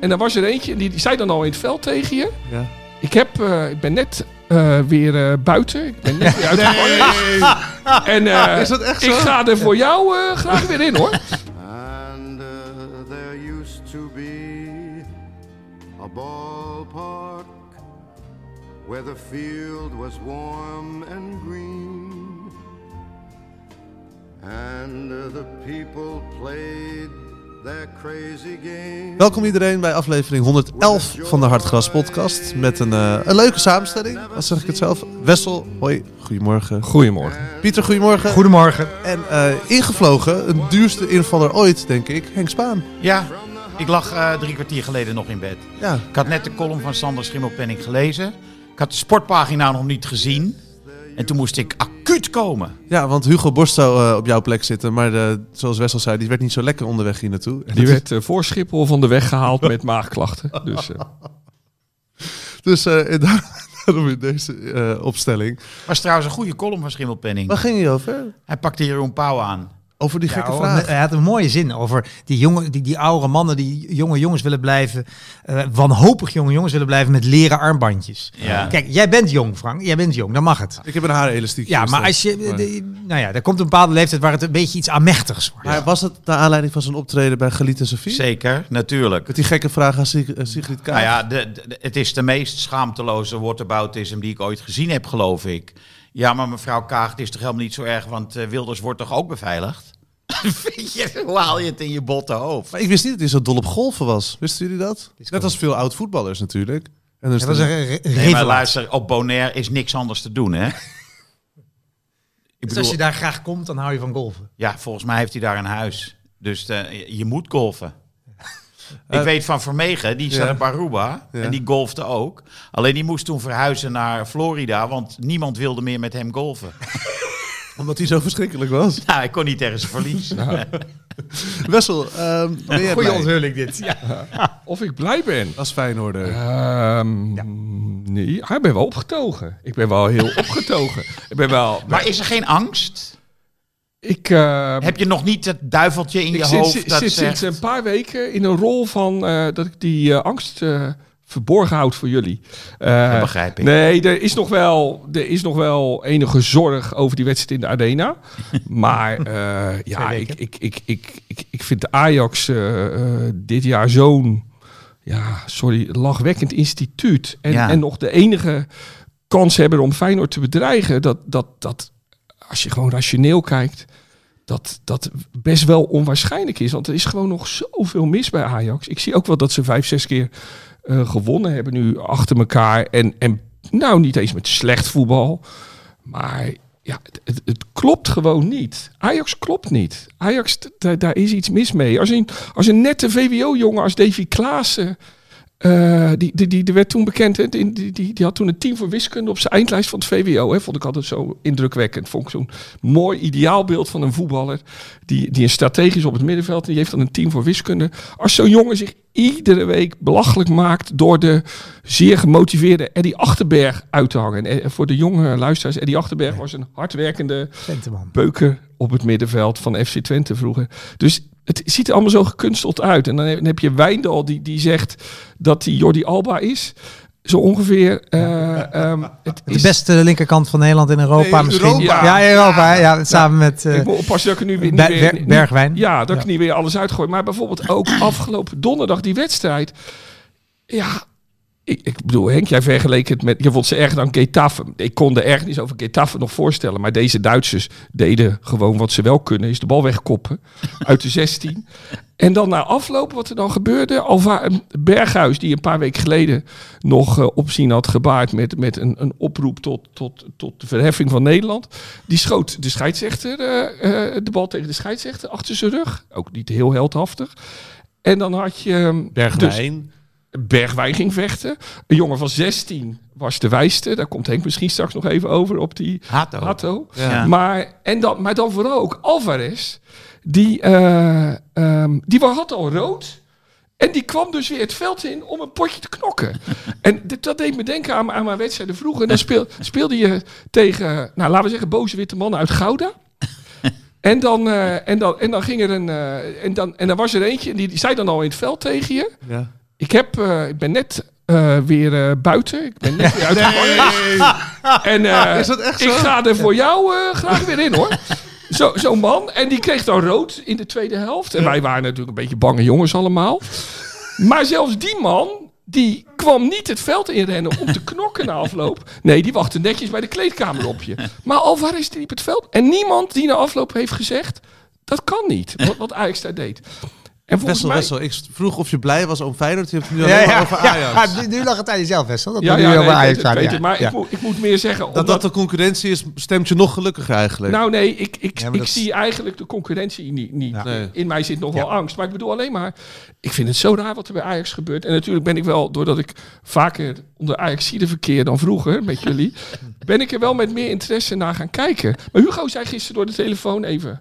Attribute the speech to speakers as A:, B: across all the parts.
A: En dan was er eentje, die, die zei dan al in het veld tegen je.
B: Ja.
A: Ik, heb, eh, ik ben net eh, weer eh, buiten. Ik ben net weer uit de. En eh,
B: Is dat echt
A: ik ga er voor jou eh, graag weer in hoor.
C: And uh, there used to be a ballpark where the field was warm and green. And uh, the people played.
B: Welkom iedereen bij aflevering 111 van de Hartgras podcast. Met een, eh, een leuke samenstelling, als zeg ik het zelf. Wessel, hoi, goedemorgen.
A: Goedemorgen.
B: Pieter, goedemorgen.
D: Goedemorgen.
B: En eh, ingevlogen, een duurste invaller ooit, denk ik, Henk Spaan.
D: Ja, ik lag eh, drie kwartier geleden nog in bed.
B: Ja,
D: Ik had net de column van Sander Schimmelpenning gelezen. Ik had de sportpagina nog niet gezien. En toen moest ik acuut komen.
B: ja want Hugo Borst zou eh, op jouw plek zitten. Maar eh, zoals Wessel zei, die werd niet zo lekker onderweg hier naartoe.
A: Die werd eh, voor Schiphol van de weg gehaald met maagklachten. Dus eh,
B: Dus eh, en daar- daarom in deze eh, opstelling.
D: Was trouwens een goede column van Schimmelpenning.
B: Waar ging je over?
D: Hij pakte Jeroen Pauw aan.
B: Over die gekke
E: Ja,
B: vraag.
E: Hij had een mooie zin over die, jonge, die, die oude mannen die jonge jongens willen blijven, eh, wanhopig jonge jongens willen blijven met leren armbandjes.
D: Ja.
E: Kijk, jij bent jong, Frank. Jij bent jong, dan mag het.
B: Ik heb een haarelastiekje.
E: Ja,
B: dus
E: maar als je, de- nou ja, er komt een bepaalde leeftijd waar het een beetje iets aanmächtigs wordt.
B: Maar was het naar aanleiding van zijn optreden bij Galit en Sofie?
D: Zeker, natuurlijk.
B: Met die gekke vraag aan Sig- eh, Sigrid Kaag.
D: Nou ja, de, de- het is de meest schaamteloze whataboutism die ik ooit gezien heb, geloof ik. Ja, maar mevrouw Kaag, het is toch helemaal niet zo erg, want eh, Wilders wordt toch ook beveiligd? Weet je, hoe haal je het in je botte hoofd?
B: Maar ik wist niet dat hij zo dol op golfen was. Wisten jullie dat? Net als veel oud-voetballers natuurlijk. En dus
E: Dat
B: de-
E: een re- re-
D: Nee, maar luister, op Bonaire is niks anders te doen, hè? Ik
E: Dus als je daar graag komt, dan hou je van golven.
D: ja, volgens mij heeft hij daar een huis. Dus eh, je- je moet golfen.
B: Eh,
D: ik weet van Vermegen, die staat
B: ja.
D: op Aruba
B: Ja.
D: en die golfde ook. Alleen die moest toen verhuizen naar Florida, want niemand wilde meer met hem golfen.
B: Omdat hij zo verschrikkelijk was.
D: nou, hij kon niet tegen zijn verlies.
B: Wessel, ehm ben jij
E: Goeie onthulling dit. Ja.
A: of ik blij ben.
B: als Feyenoorder?
A: Ehm, Nee, ik ben wel opgetogen. Ik ben wel heel opgetogen. Ik ben wel...
D: Maar is er geen angst?
A: Ik, eh,
D: Heb je nog niet het duiveltje in je hoofd dat
A: zit
D: zegt...
A: sinds een paar weken in een rol van eh, dat ik die eh, angst eh, verborgen houd voor jullie.
D: Dat begrijp ik.
A: Nee, er is, nog wel, er is nog wel enige zorg over die wedstrijd in de Arena. Maar ja, ik, ik, ik, ik, ik, ik vind de Ajax dit jaar zo'n, ja, sorry, lachwekkend instituut. En,
D: Ja.
A: en nog de enige kans hebben om Feyenoord te bedreigen. Dat, dat, dat als je gewoon rationeel kijkt, dat dat best wel onwaarschijnlijk is. Want er is gewoon nog zoveel mis bij Ajax. Ik zie ook wel dat ze vijf, zes keer eh, gewonnen hebben nu achter elkaar. En, en nou, niet eens met slecht voetbal. Maar ja, het, het, klopt gewoon niet. Ajax klopt niet. Ajax, daar is iets mis mee. Als een, als een nette VWO-jongen als Davy Klaassen... eh, die, die, die, die werd toen bekend, hè, die, die, die, die had toen een team voor wiskunde op zijn eindlijst van het VWO. Hè, vond ik altijd zo indrukwekkend. Vond ik zo'n mooi ideaalbeeld van een voetballer. Die, die een strategisch op het middenveld. Die heeft dan een team voor wiskunde. Als zo'n jongen zich iedere week belachelijk maakt door de zeer gemotiveerde Eddie Achterberg uit te hangen. En voor de jonge luisteraars, Eddie Achterberg was een hardwerkende
E: Venteman.
A: beuker op het middenveld van FC Twente vroeger. Dus het ziet er allemaal zo gekunsteld uit. En dan heb, je Wijndal die, die zegt dat hij Jordi Alba is. Zo ongeveer. eh, ehm, het
E: De
A: is,
E: beste linkerkant van Nederland in Europa
B: Nee,
E: misschien.
B: Europa.
E: Ja, Europa. hè. Ja, samen met eh,
A: ik moet oppassen dat ik nu weer niet
E: Ber-
A: weer-
E: Ber-
A: niet-
E: Bergwijn.
A: Ja, dat
E: Ja.
A: ik niet weer alles uitgooi. Maar bijvoorbeeld ook afgelopen donderdag die wedstrijd. Ja, ik, ik bedoel, Henk, jij vergeleek het met... Je vond ze erger dan Getafe. Ik kon er erg niet over Getafe nog voorstellen. Maar deze Duitsers deden gewoon wat ze wel kunnen. Is de bal wegkoppen uit de 16. En dan na afloop, wat er dan gebeurde. Alva Berghuis, die een paar weken geleden nog eh, opzien had gebaard... met, met een, een oproep tot, tot, tot de verheffing van Nederland. Die schoot de scheidsrechter, eh, eh, de bal tegen de scheidsrechter achter zijn rug. Ook niet heel heldhaftig. En dan had je... ehm, dus-
B: Bergwijn.
A: Ging vechten. Een jongen van 16 was de wijste. Daar komt Henk misschien straks nog even over op die
D: Hato.
A: Hato.
D: Ja.
A: Maar, en dan, maar dan vooral ook Alvarez. Die, eh, ehm, die had al rood. En die kwam dus weer het veld in om een potje te knokken. en dit- dat deed me denken aan, aan mijn wedstrijden vroeger. En dan speel, speelde je tegen, nou, laten we zeggen, boze witte mannen uit Gouda. En dan, eh, en, dan, en dan ging er een. eh, en, dan, en dan was er eentje, en die, die zei dan al in het veld tegen je.
B: Ja.
A: Ik, heb, eh, ik ben net eh, weer eh, buiten. Ik ben net weer uit gevangenis. En
B: Is dat echt
A: ik
B: zo?
A: ga er voor jou graag weer in hoor. Zo- Zo'n man. En die kreeg dan rood in de tweede helft. En wij waren natuurlijk een beetje bange jongens allemaal. Maar zelfs die man, die kwam niet het veld inrennen om te knokken na afloop. Nee, die wachtte netjes bij de kleedkamer op je. Maar Alvarez die liep het veld. En niemand die na afloop heeft gezegd, dat kan niet. Wat, wat Ajax daar deed. En volgens
B: Wessel,
A: mij...
B: Wessel, ik vroeg of je blij was om Feyenoord. Je hebt het nu
E: Ja,
B: alleen
E: ja,
B: over
E: ja,
B: Ajax.
E: ja, nu, nu lag het aan jezelf, Wessel. Dat
A: Ja, ja,
E: nu
A: nee,
E: over Ajax
A: het, het. maar
E: Ja.
A: ik, moet, ik moet meer zeggen...
B: Dat
A: omdat-
B: dat de concurrentie is, stemt je nog gelukkiger eigenlijk.
A: Nou nee, ik, ik, ik
E: dat-
A: zie eigenlijk de concurrentie niet. niet.
E: Ja.
B: Nee.
A: In mij zit nog wel angst. Maar ik bedoel alleen maar... Ik vind het zo raar wat er bij Ajax gebeurt. En natuurlijk ben ik wel, doordat ik vaker onder ajax verkeer dan vroeger met jullie... ben ik er wel met meer interesse naar gaan kijken. Maar Hugo zei gisteren door de telefoon even...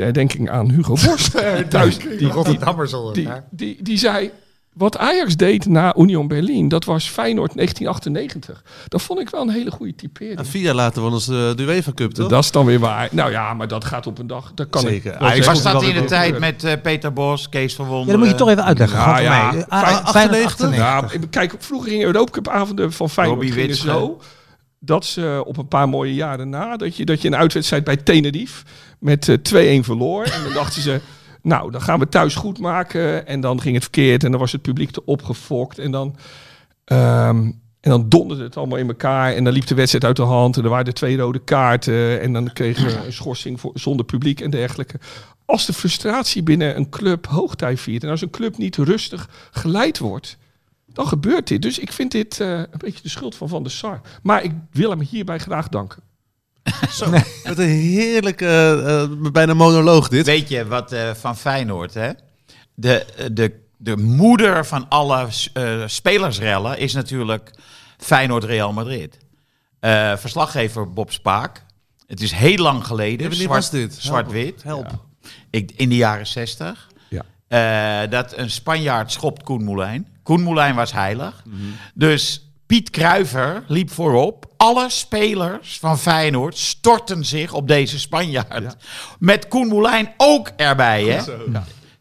A: De herdenking aan Hugo Borst. thuis, die, die,
E: Rotterdammers
A: die, die, die zei... Wat Ajax deed na Union Berlin, dat was Feyenoord 1998. Dat vond ik wel een hele goede typering.
B: En vier jaar later wonnen ze de UEFA Cup, toch?
A: Dat is dan weer waar. Nou ja, maar dat gaat op een dag. Dat kan
B: Zeker.
A: ik.
B: Ajax.
D: Was dat in de tijd met eh, Peter Bos, Kees van
E: Ja,
D: Wonderen?
E: dat moet je toch even uitleggen.
A: Nou, ja,
E: mij.
B: 98.
E: 98.
A: Ja, kijk, vroeger gingen Europa Cup avonden van Feyenoord zo. Dat ze op een paar mooie jaren na, dat je, dat je een uitwedstrijd bij Tenerife met eh, 2-1 verloor. En dan dachten ze, nou, dan gaan we thuis goed maken. En dan ging het verkeerd en dan was het publiek te opgefokt. En dan, ehm, en dan donderde het allemaal in elkaar. En dan liep de wedstrijd uit de hand. En er waren er twee rode kaarten. En dan kregen we een schorsing voor, zonder publiek en dergelijke. Als de frustratie binnen een club hoogtij viert. En als een club niet rustig geleid wordt dan gebeurt dit. Dus ik vind dit eh, een beetje de schuld van Van der Sar. Maar ik wil hem hierbij graag danken.
B: Zo, Met een heerlijke, eh, eh, bijna monoloog dit.
D: Weet je wat eh, van Feyenoord, hè? De, de, de moeder van alle eh, spelersrellen is natuurlijk Feyenoord-Real Madrid. Verslaggever Bob Spaak. Het is heel lang geleden.
B: Ja, was dit?
D: Zwart-wit.
B: Help.
D: Ik, in de jaren zestig.
A: Ja.
D: Dat een Spanjaard schopt Koen Moulijn. Koen Moulijn was heilig.
B: Mhm.
D: Dus Piet Kruiver liep voorop. Alle spelers van Feyenoord storten zich op deze Spanjaard. Met Koen Moulijn ook erbij. Hè?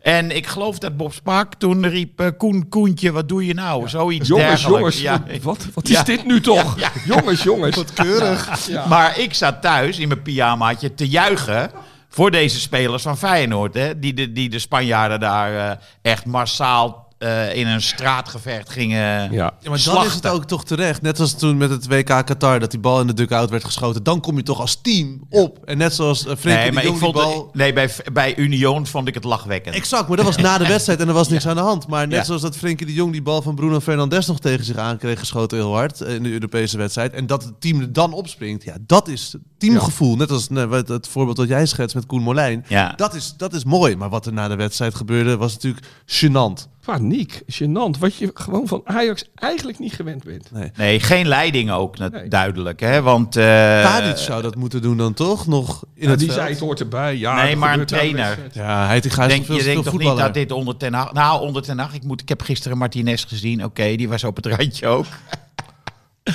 D: En ik geloof dat Bob Spaak toen riep... eh, Koen, Koentje, wat doe je nou? Zoiets
A: Jongens,
D: dergelijks.
A: jongens,
D: Ja.
A: wat, wat is
D: Ja.
A: dit nu toch?
D: Ja,
A: Jongens, jongens. Wat
B: Keurig.
D: Maar ik zat thuis in mijn pyjamaatje te juichen voor deze spelers van Feyenoord. Hè? Die, de, die de Spanjaarden daar eh, echt massaal eh, in een straatgevecht gingen
A: Ja.
B: Ja, maar dan is het ook toch terecht. Net als toen met het WK Qatar, dat die bal in de dugout werd geschoten. Dan kom je toch als team op. En net zoals uh, Frenkie
D: Nee, maar ik
B: Jong die
D: vond
B: bal...
D: nee, bij, bij Union vond ik het lachwekkend.
B: Exact, maar dat was na de wedstrijd en er was niks aan de hand. Maar net
D: Ja.
B: zoals dat Frenkie de Jong die bal van Bruno Fernandes nog tegen zich aankreeg, geschoten heel hard eh, in de Europese wedstrijd. En dat het team er dan opspringt. Ja, dat is teamgevoel. Net als nee, wat- het voorbeeld dat jij schetst met Koen Molijn.
D: Ja.
B: Dat, is, dat is mooi. Maar wat er na de wedstrijd gebeurde was natuurlijk gênant.
A: Paniek, gênant. Wat je gewoon van Ajax eigenlijk niet gewend bent.
B: Nee.
D: Nee, geen leiding ook,
A: Nee.
D: duidelijk. Hè? Want, eh,
B: Tadic zou dat moeten doen dan toch? Nog in
A: Ja,
B: het
A: die
B: veld?
A: zei het hoort erbij. Ja,
D: Nee, maar een trainer.
B: Ja, hij gaat
D: denk,
B: veel
D: je denkt toch niet dat dit onder Ten Hag... Nou, onder Ten Hag, ik, moet, ik heb gisteren Martinez gezien. Oké, die was op het randje ook.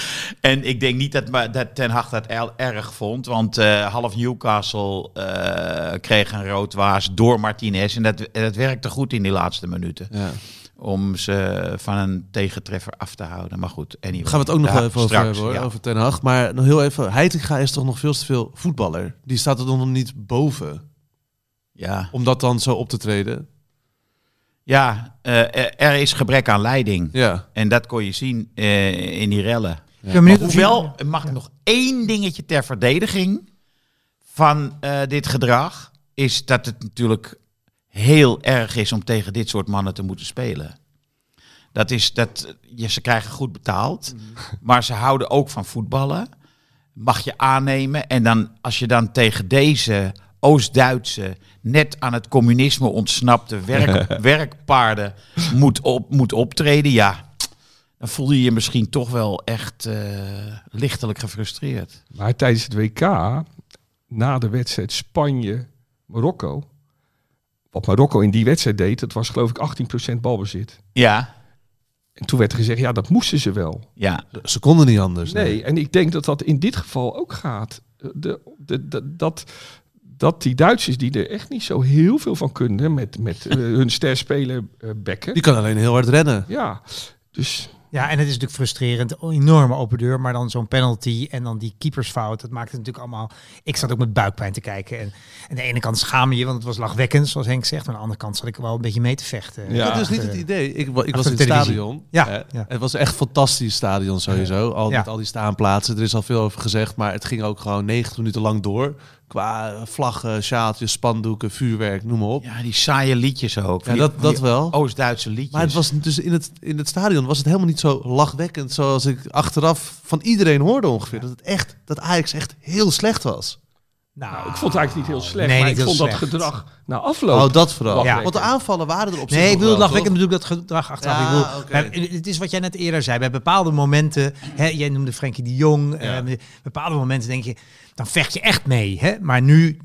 D: en ik denk niet dat, dat Ten Hag dat erg vond. Want eh, half Newcastle eh, kreeg een rood waas door Martinez. En dat, dat werkte goed in die laatste minuten.
B: Ja.
D: Om ze van een tegentreffer af te houden. Maar goed, anyway.
B: Gaan we het ook nog even over
D: straks,
B: hebben, hoor,
D: ja.
B: over Ten Hag. Maar nog heel even, Heitinga is toch nog veel te veel voetballer? Die staat er dan nog niet boven,
D: Ja.
B: om dat dan zo op te treden?
D: Ja, eh, er- er is gebrek aan leiding.
B: Ja.
D: En dat kon je zien in die rellen. Maar hoewel, mag ik nog één dingetje ter verdediging van eh, dit gedrag, is dat het natuurlijk heel erg is om tegen dit soort mannen te moeten spelen. Dat is dat je, ze krijgen goed betaald, maar ze houden ook van voetballen. Mag je aannemen. En dan als je dan tegen deze Oost-Duitse, net aan het communisme ontsnapte werk, werkpaarden moet, op, moet optreden, ja, dan voel je je misschien toch wel echt eh, lichtelijk gefrustreerd.
A: Maar tijdens het WK, na de wedstrijd Spanje-Marokko, wat Marokko in die wedstrijd deed, dat was geloof ik 18% balbezit.
D: Ja,
A: En toen werd er gezegd, ja, dat moesten ze wel.
D: ja.
B: Ze konden niet anders.
A: Nee, en ik denk dat dat in dit geval ook gaat. De, de, de- dat, dat die Duitsers die er echt niet zo heel veel van kunnen met, met eh, hun sterspeler eh Bekken.
B: Die kan alleen heel hard rennen.
A: Ja, dus
E: Ja, en het is natuurlijk frustrerend. Een enorme open deur, maar dan zo'n penalty en dan die keepersfout. Dat maakt het natuurlijk allemaal... Ik zat ook met buikpijn te kijken. En aan de ene kant schaam je je, want het was lachwekkend, zoals Henk zegt. Maar aan de andere kant zat ik wel een beetje mee te vechten.
A: Ja.
B: Dat is niet het idee. Ik, ik was in
E: de
B: het
E: televisie.
B: stadion.
E: Ja,
B: Eh,
E: ja.
B: Het was echt fantastisch stadion sowieso. Al
E: Ja.
B: met al die staanplaatsen. Er is al veel over gezegd. Maar het ging ook gewoon 90 minuten lang door. Qua vlaggen, sjaaltjes, spandoeken, vuurwerk, noem maar op.
D: Ja, die saaie liedjes ook.
B: Ja,
D: Die-
B: dat, dat wel.
D: Oost-Duitse liedjes.
B: Maar het was dus in het, in het stadion was het helemaal niet zo lachwekkend zoals ik achteraf van iedereen hoorde ongeveer. Dat het echt, dat Ajax echt heel slecht was.
E: Nou,
A: ik vond het eigenlijk niet heel slecht.
E: Nee,
A: maar ik vond dat gedrag na afloop.
B: Oh, dat vooral.
E: Ja.
B: Want de aanvallen waren er op zich
E: Nee, ik bedoel
B: wel,
E: lachwekkend bedoel ik dat gedrag achteraf.
B: Ja,
E: ik bedoel, bij- het is wat jij net eerder zei. Bij bepaalde momenten, hè, jij noemde Frenkie de Jong.
B: Ja.
E: eh, bepaalde momenten denk je, dan vecht je echt mee. Hè? Maar nu,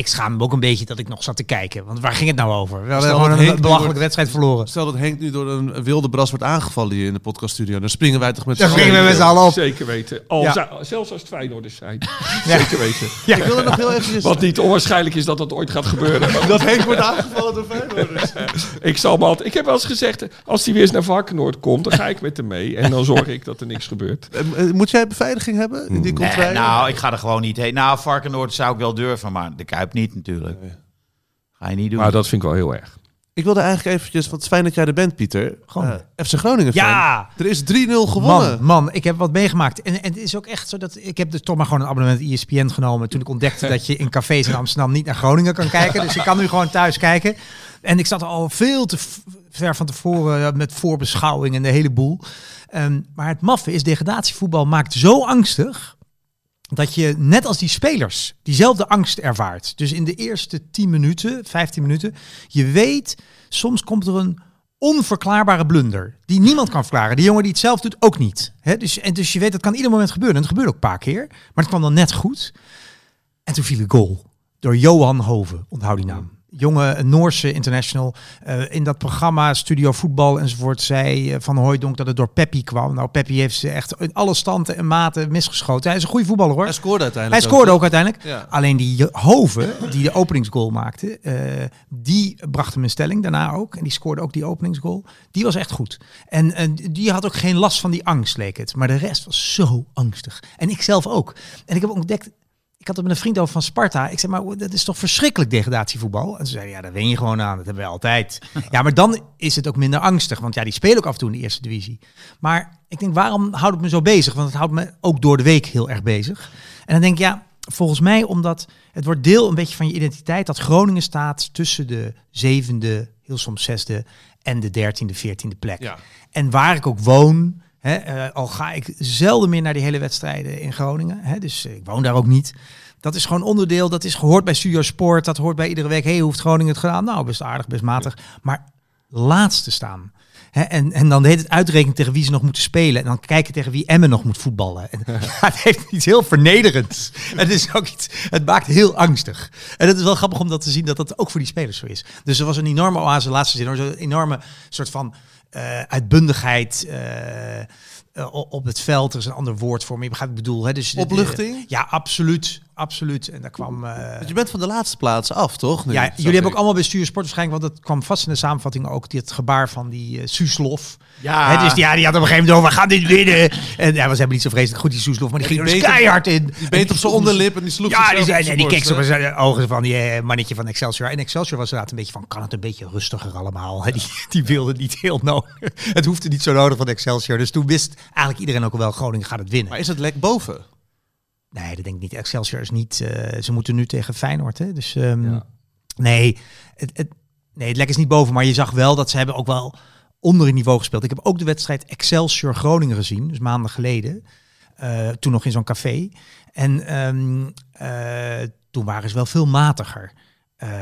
E: ik schaam me ook een beetje dat ik nog zat te kijken. Want waar ging het nou over? We hadden gewoon een
B: Henk
E: belachelijke wedstrijd verloren.
B: Stel dat Henk nu door een wilde bras wordt aangevallen hier in de podcaststudio. Dan springen wij toch met z'n
E: springen we
B: allen-
E: met z'n allen op.
A: Zeker weten. Al
E: Ja.
A: zelfs als het Feyenoorders zijn. Zeker weten.
B: Ik wil er nog heel even...
A: Wat niet onwaarschijnlijk is dat dat ooit gaat gebeuren.
B: Dat Henk wordt aangevallen door Feyenoorders.
A: ik, zal me altijd, ik heb wel eens gezegd, als hij weer eens naar Varkenoord komt, dan ga ik met hem mee. En dan zorg ik dat er niks gebeurt.
B: Eh, eh, Moet jij beveiliging hebben? In die
D: Nee,
B: contraille?
D: nou, ik ga er gewoon niet heen. Nou, Varkenoord zou ik wel durven, maar de Kuip niet natuurlijk. Ga je niet doen.
A: Maar dat vind ik wel heel erg.
B: Ik wilde eigenlijk eventjes... Wat fijn dat jij er bent, Pieter.
E: Gewoon.
B: Eh, FC Groningen fan.
E: Ja!
B: Er is 3-0 gewonnen.
E: Man, man, ik heb wat meegemaakt. En, en het is ook echt zo dat ik heb dus toch maar gewoon een abonnement ESPN genomen toen ik ontdekte dat je in cafés in Amsterdam niet naar Groningen kan kijken. Dus ik kan nu gewoon thuis kijken. En ik zat al veel te ver van tevoren eh, met voorbeschouwing en de hele boel. Ehm, maar het maffe is degradatievoetbal maakt zo angstig dat je net als die spelers diezelfde angst ervaart. Dus in de eerste 10 minuten, 15 minuten, je weet, soms komt er een onverklaarbare blunder die niemand kan verklaren. Die jongen die het zelf doet ook niet. Dus, en dus je weet, dat kan ieder moment gebeuren. En dat gebeurt ook een paar keer. Maar het kwam dan net goed. En toen viel een goal door Johan Hoven, onthoud die naam. Jonge Noorse international. Eh, in dat programma Studio Voetbal enzovoort zei eh, Van Hooijdonk dat het door Peppi kwam. Nou, Peppi heeft ze echt in alle standen en maten misgeschoten. Hij is een goede voetballer hoor.
B: Hij scoorde uiteindelijk.
E: Hij scoorde ook uiteindelijk.
B: Ja.
E: Alleen die Hoven, die de openingsgoal maakte, eh, die bracht hem in stelling daarna ook. En die scoorde ook die openingsgoal. Die was echt goed. En eh, die had ook geen last van die angst, leek het. Maar de rest was zo angstig. En ik zelf ook. En ik heb ontdekt, ik had het met een vriend over van Sparta. Ik zei, maar dat is toch verschrikkelijk degradatievoetbal? En ze zeiden, ja, daar wen je gewoon aan. Dat hebben we altijd. ja, maar dan is het ook minder angstig. Want ja, die spelen ook af en toe in de eerste divisie. Maar ik denk, waarom houdt het me zo bezig? Want het houdt me ook door de week heel erg bezig. En dan denk ik, ja, volgens mij omdat het wordt deel een beetje van je identiteit. Dat Groningen staat tussen de zevende, heel soms zesde en de dertiende, veertiende plek.
B: Ja.
E: En waar ik ook woon, hè, eh, al ga ik zelden meer naar die hele wedstrijden in Groningen. Hè, dus eh, ik woon daar ook niet. Dat is gewoon onderdeel, dat is gehoord bij Studio Sport. Dat hoort bij iedere week. Hey, hoe heeft Groningen het gedaan? Nou, best aardig, best matig. Maar laatste staan. Hè, en, en dan heet het uitrekenen tegen wie ze nog moeten spelen. En dan kijken tegen wie Emmen nog moet voetballen. En, ja, het heeft iets heel vernederends. Het, is ook iets, het maakt heel angstig. En het is wel grappig om dat te zien dat dat ook voor die spelers zo is. Dus er was een enorme oase, laatste zin, zo'n enorme soort van eh, uitbundigheid. eh, eh, op het veld. Er is een ander woord voor, maar je begrijpt wat ik bedoel. Hè? Dus, de- de-
B: Opluchting?
E: ja, absoluut. Absoluut. En daar kwam... eh,
B: je bent van de laatste plaats af, toch? nu,
E: ja, jullie hebben ook allemaal bij Stuur Sport waarschijnlijk, want dat kwam vast in de samenvatting ook, dit gebaar van die eh Soeslof.
D: Ja.
E: Hè, dus ja, die had op een gegeven moment over, we gaan dit winnen. En hij was helemaal niet zo vreselijk goed, die Soeslof, maar die ging er
B: die
E: dus keihard in.
B: Die beet op zijn onderlip en die sloeg
E: Ja, die, zei,
B: op
E: nee, die keek zo met zijn ogen van die eh, mannetje van Excelsior. En Excelsior was inderdaad een beetje van, kan het een beetje rustiger allemaal? Hè, Die, die wilde niet heel nodig. Het hoefde niet zo nodig van Excelsior. Dus toen wist eigenlijk iedereen ook wel, Groningen gaat het winnen.
B: Maar is het lek boven?
E: Nee, dat denk ik niet. Excelsior is niet. eh, ze moeten nu tegen Feyenoord. Hè? Dus ehm,
A: Ja.
E: nee, het, het, nee, het lek is niet boven. Maar je zag wel dat ze hebben ook wel onder het niveau gespeeld. Ik heb ook de wedstrijd Excelsior Groningen gezien, dus maanden geleden. Eh, toen nog in zo'n café. En ehm, eh, toen waren ze wel veel matiger.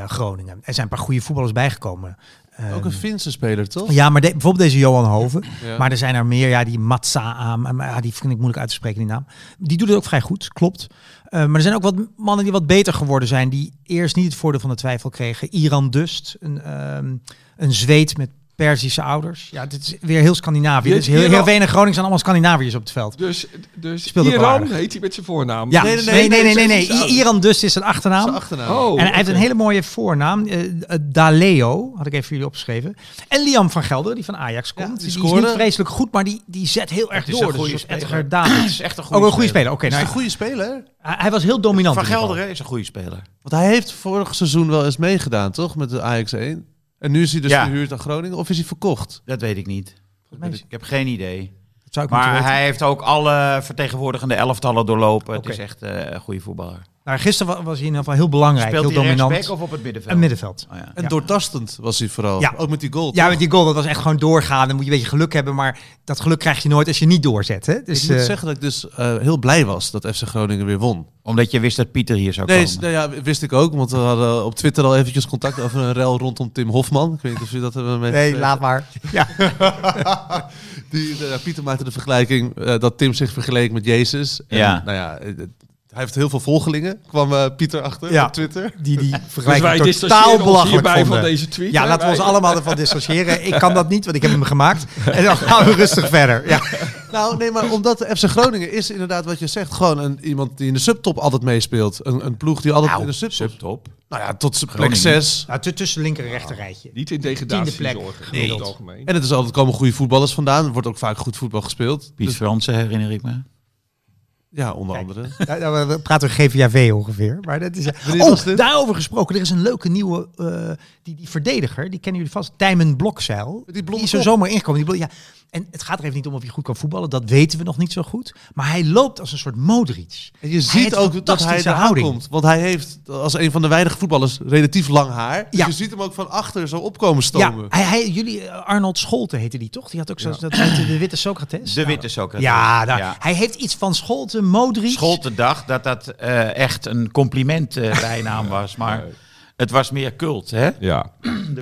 E: Groningen. Er zijn een paar goede voetballers bijgekomen. Ehm,
B: Ook een Finse speler, toch?
E: ja, maar de- bijvoorbeeld deze Johan Hoven.
B: Ja.
E: Maar er zijn er meer, ja, die Matsa aan. Maar ja, die vind ik moeilijk uit te spreken, die naam. Die doet het ook vrij goed, klopt. Eh, maar er zijn ook wat mannen die wat beter geworden zijn. Die eerst niet het voordeel van de twijfel kregen. Iran Dust, een, ehm, een Zweed met Perzische ouders. Ja, dit is weer heel Scandinavië. Dus heel, Heerenveen en Groningen zijn allemaal Scandinaviërs op het veld.
A: Dus, dus Iran heet hij met zijn voornaam.
E: Ja,
B: Nee,
E: nee,
B: nee,
E: nee, nee,
B: zijn.
E: Iran Dust is een achternaam.
B: Zijn achternaam.
A: Oh,
E: En hij heeft een hele mooie voornaam, eh, eh, Daleo, had ik even voor jullie opgeschreven. En Liam van Gelder, die van Ajax
B: Ja,
E: komt.
B: die
E: die, is niet vreselijk goed, maar die, die zet heel erg
D: Het is
E: door.
D: een goede
E: dus. Edgar Davids.
D: is echt een
E: Ook een goede speler. Oké,
B: Is
E: nou,
B: een goede speler?
E: hij, hij was heel dominant.
D: Van. Gelder is een goede speler.
B: Want hij heeft vorig seizoen wel eens meegedaan, toch? Met de Ajax 1. En nu is hij dus
D: Ja.
B: verhuurd aan Groningen. Of is hij verkocht?
D: Dat weet ik niet.
E: mij is-
D: Ik heb geen idee.
E: Dat zou ik moeten
D: Maar
E: weten.
D: hij heeft ook alle vertegenwoordigende elftallen doorlopen.
E: Oké.
D: Het is echt eh, een goede voetballer.
E: Nou, gisteren wa- was hij in ieder geval heel belangrijk,
D: Speelt
E: heel
D: hij
E: dominant.
D: rechtsback of op het middenveld?
E: Een middenveld.
D: Oh, ja.
B: En
E: Ja.
B: doortastend was hij vooral.
E: Ja.
B: Ook met die goal.
E: Ja,
B: toch?
E: met die goal, dat was echt gewoon doorgaan. Dan moet je een beetje geluk hebben, maar dat geluk krijg je nooit als je niet doorzet. Hè? Dus,
B: ik moet
E: eh,
B: zeggen dat ik dus eh, heel blij was dat FC Groningen weer won.
D: Omdat je wist dat Pieter hier zou
B: Nee,
D: komen.
B: s- nou ja, wist ik ook. Want we hadden op Twitter al eventjes contact over een rel rondom Tim Hofman. Ik weet niet of je dat hebben met...
E: nee, laat maar. Ja.
B: Die, eh, Pieter maakte de vergelijking eh, dat Tim zich vergeleek met Jezus. En,
D: Ja.
B: Nou ja, hij heeft heel veel volgelingen, kwam eh, Pieter achter
E: Ja.
B: op Twitter.
E: Die, die
A: Dus
E: vergelijking
A: wij
E: totaal belachelijk
A: van deze tweet.
E: Ja, laten we ons allemaal ervan dissociëren. Ik kan dat niet, want ik heb hem gemaakt. En dan gaan we rustig verder. Ja.
B: Nou, nee, maar omdat de FC Groningen is inderdaad wat je zegt, gewoon een, iemand die in de subtop altijd meespeelt. Een, een ploeg die altijd
D: Nou,
B: in de subtop...
D: subtop.
B: Nou ja, tot plek
D: Groningen.
B: 6.
E: Nou, tu- tussen linker en rechter rijtje.
A: Niet in degradatie
E: Tiende plek.
A: zorgen,
E: Nee.
A: in het algemeen.
B: En het is altijd komen goede voetballers vandaan. Er wordt ook vaak goed voetbal gespeeld.
D: Piet
B: Dus-
D: Fransen herinner ik me.
B: Ja, onder
E: Kijk.
B: andere.
E: Ja, we praten over GVAV ongeveer. Maar dat is, oh, daarover gesproken. Er is een leuke nieuwe eh, die, die verdediger. Die kennen jullie vast. Tijmen Blokzeil.
B: Die
E: die is er zomaar ingekomen. Die ja. En het gaat er even niet om of hij goed kan voetballen. Dat weten we nog niet zo goed. Maar hij loopt als een soort Modric.
B: En je ziet ook dat hij er
E: houding.
B: komt. Want hij heeft als een van de weinige voetballers relatief lang haar. Dus
E: Ja.
B: je ziet hem ook van achter zo opkomen
E: Ja,
B: stomen.
E: hij, hij, jullie, eh, Arnold Scholten heette die toch? Die had ook zo, dat de witte Socrates.
D: De
E: Nou,
D: witte Socrates.
E: Ja,
D: Ja.
E: hij heeft iets van Scholten, Modric.
D: Scholte dacht dat dat eh, echt een compliment eh, bijnaam was. Maar het was meer cult, hè?
A: Ja,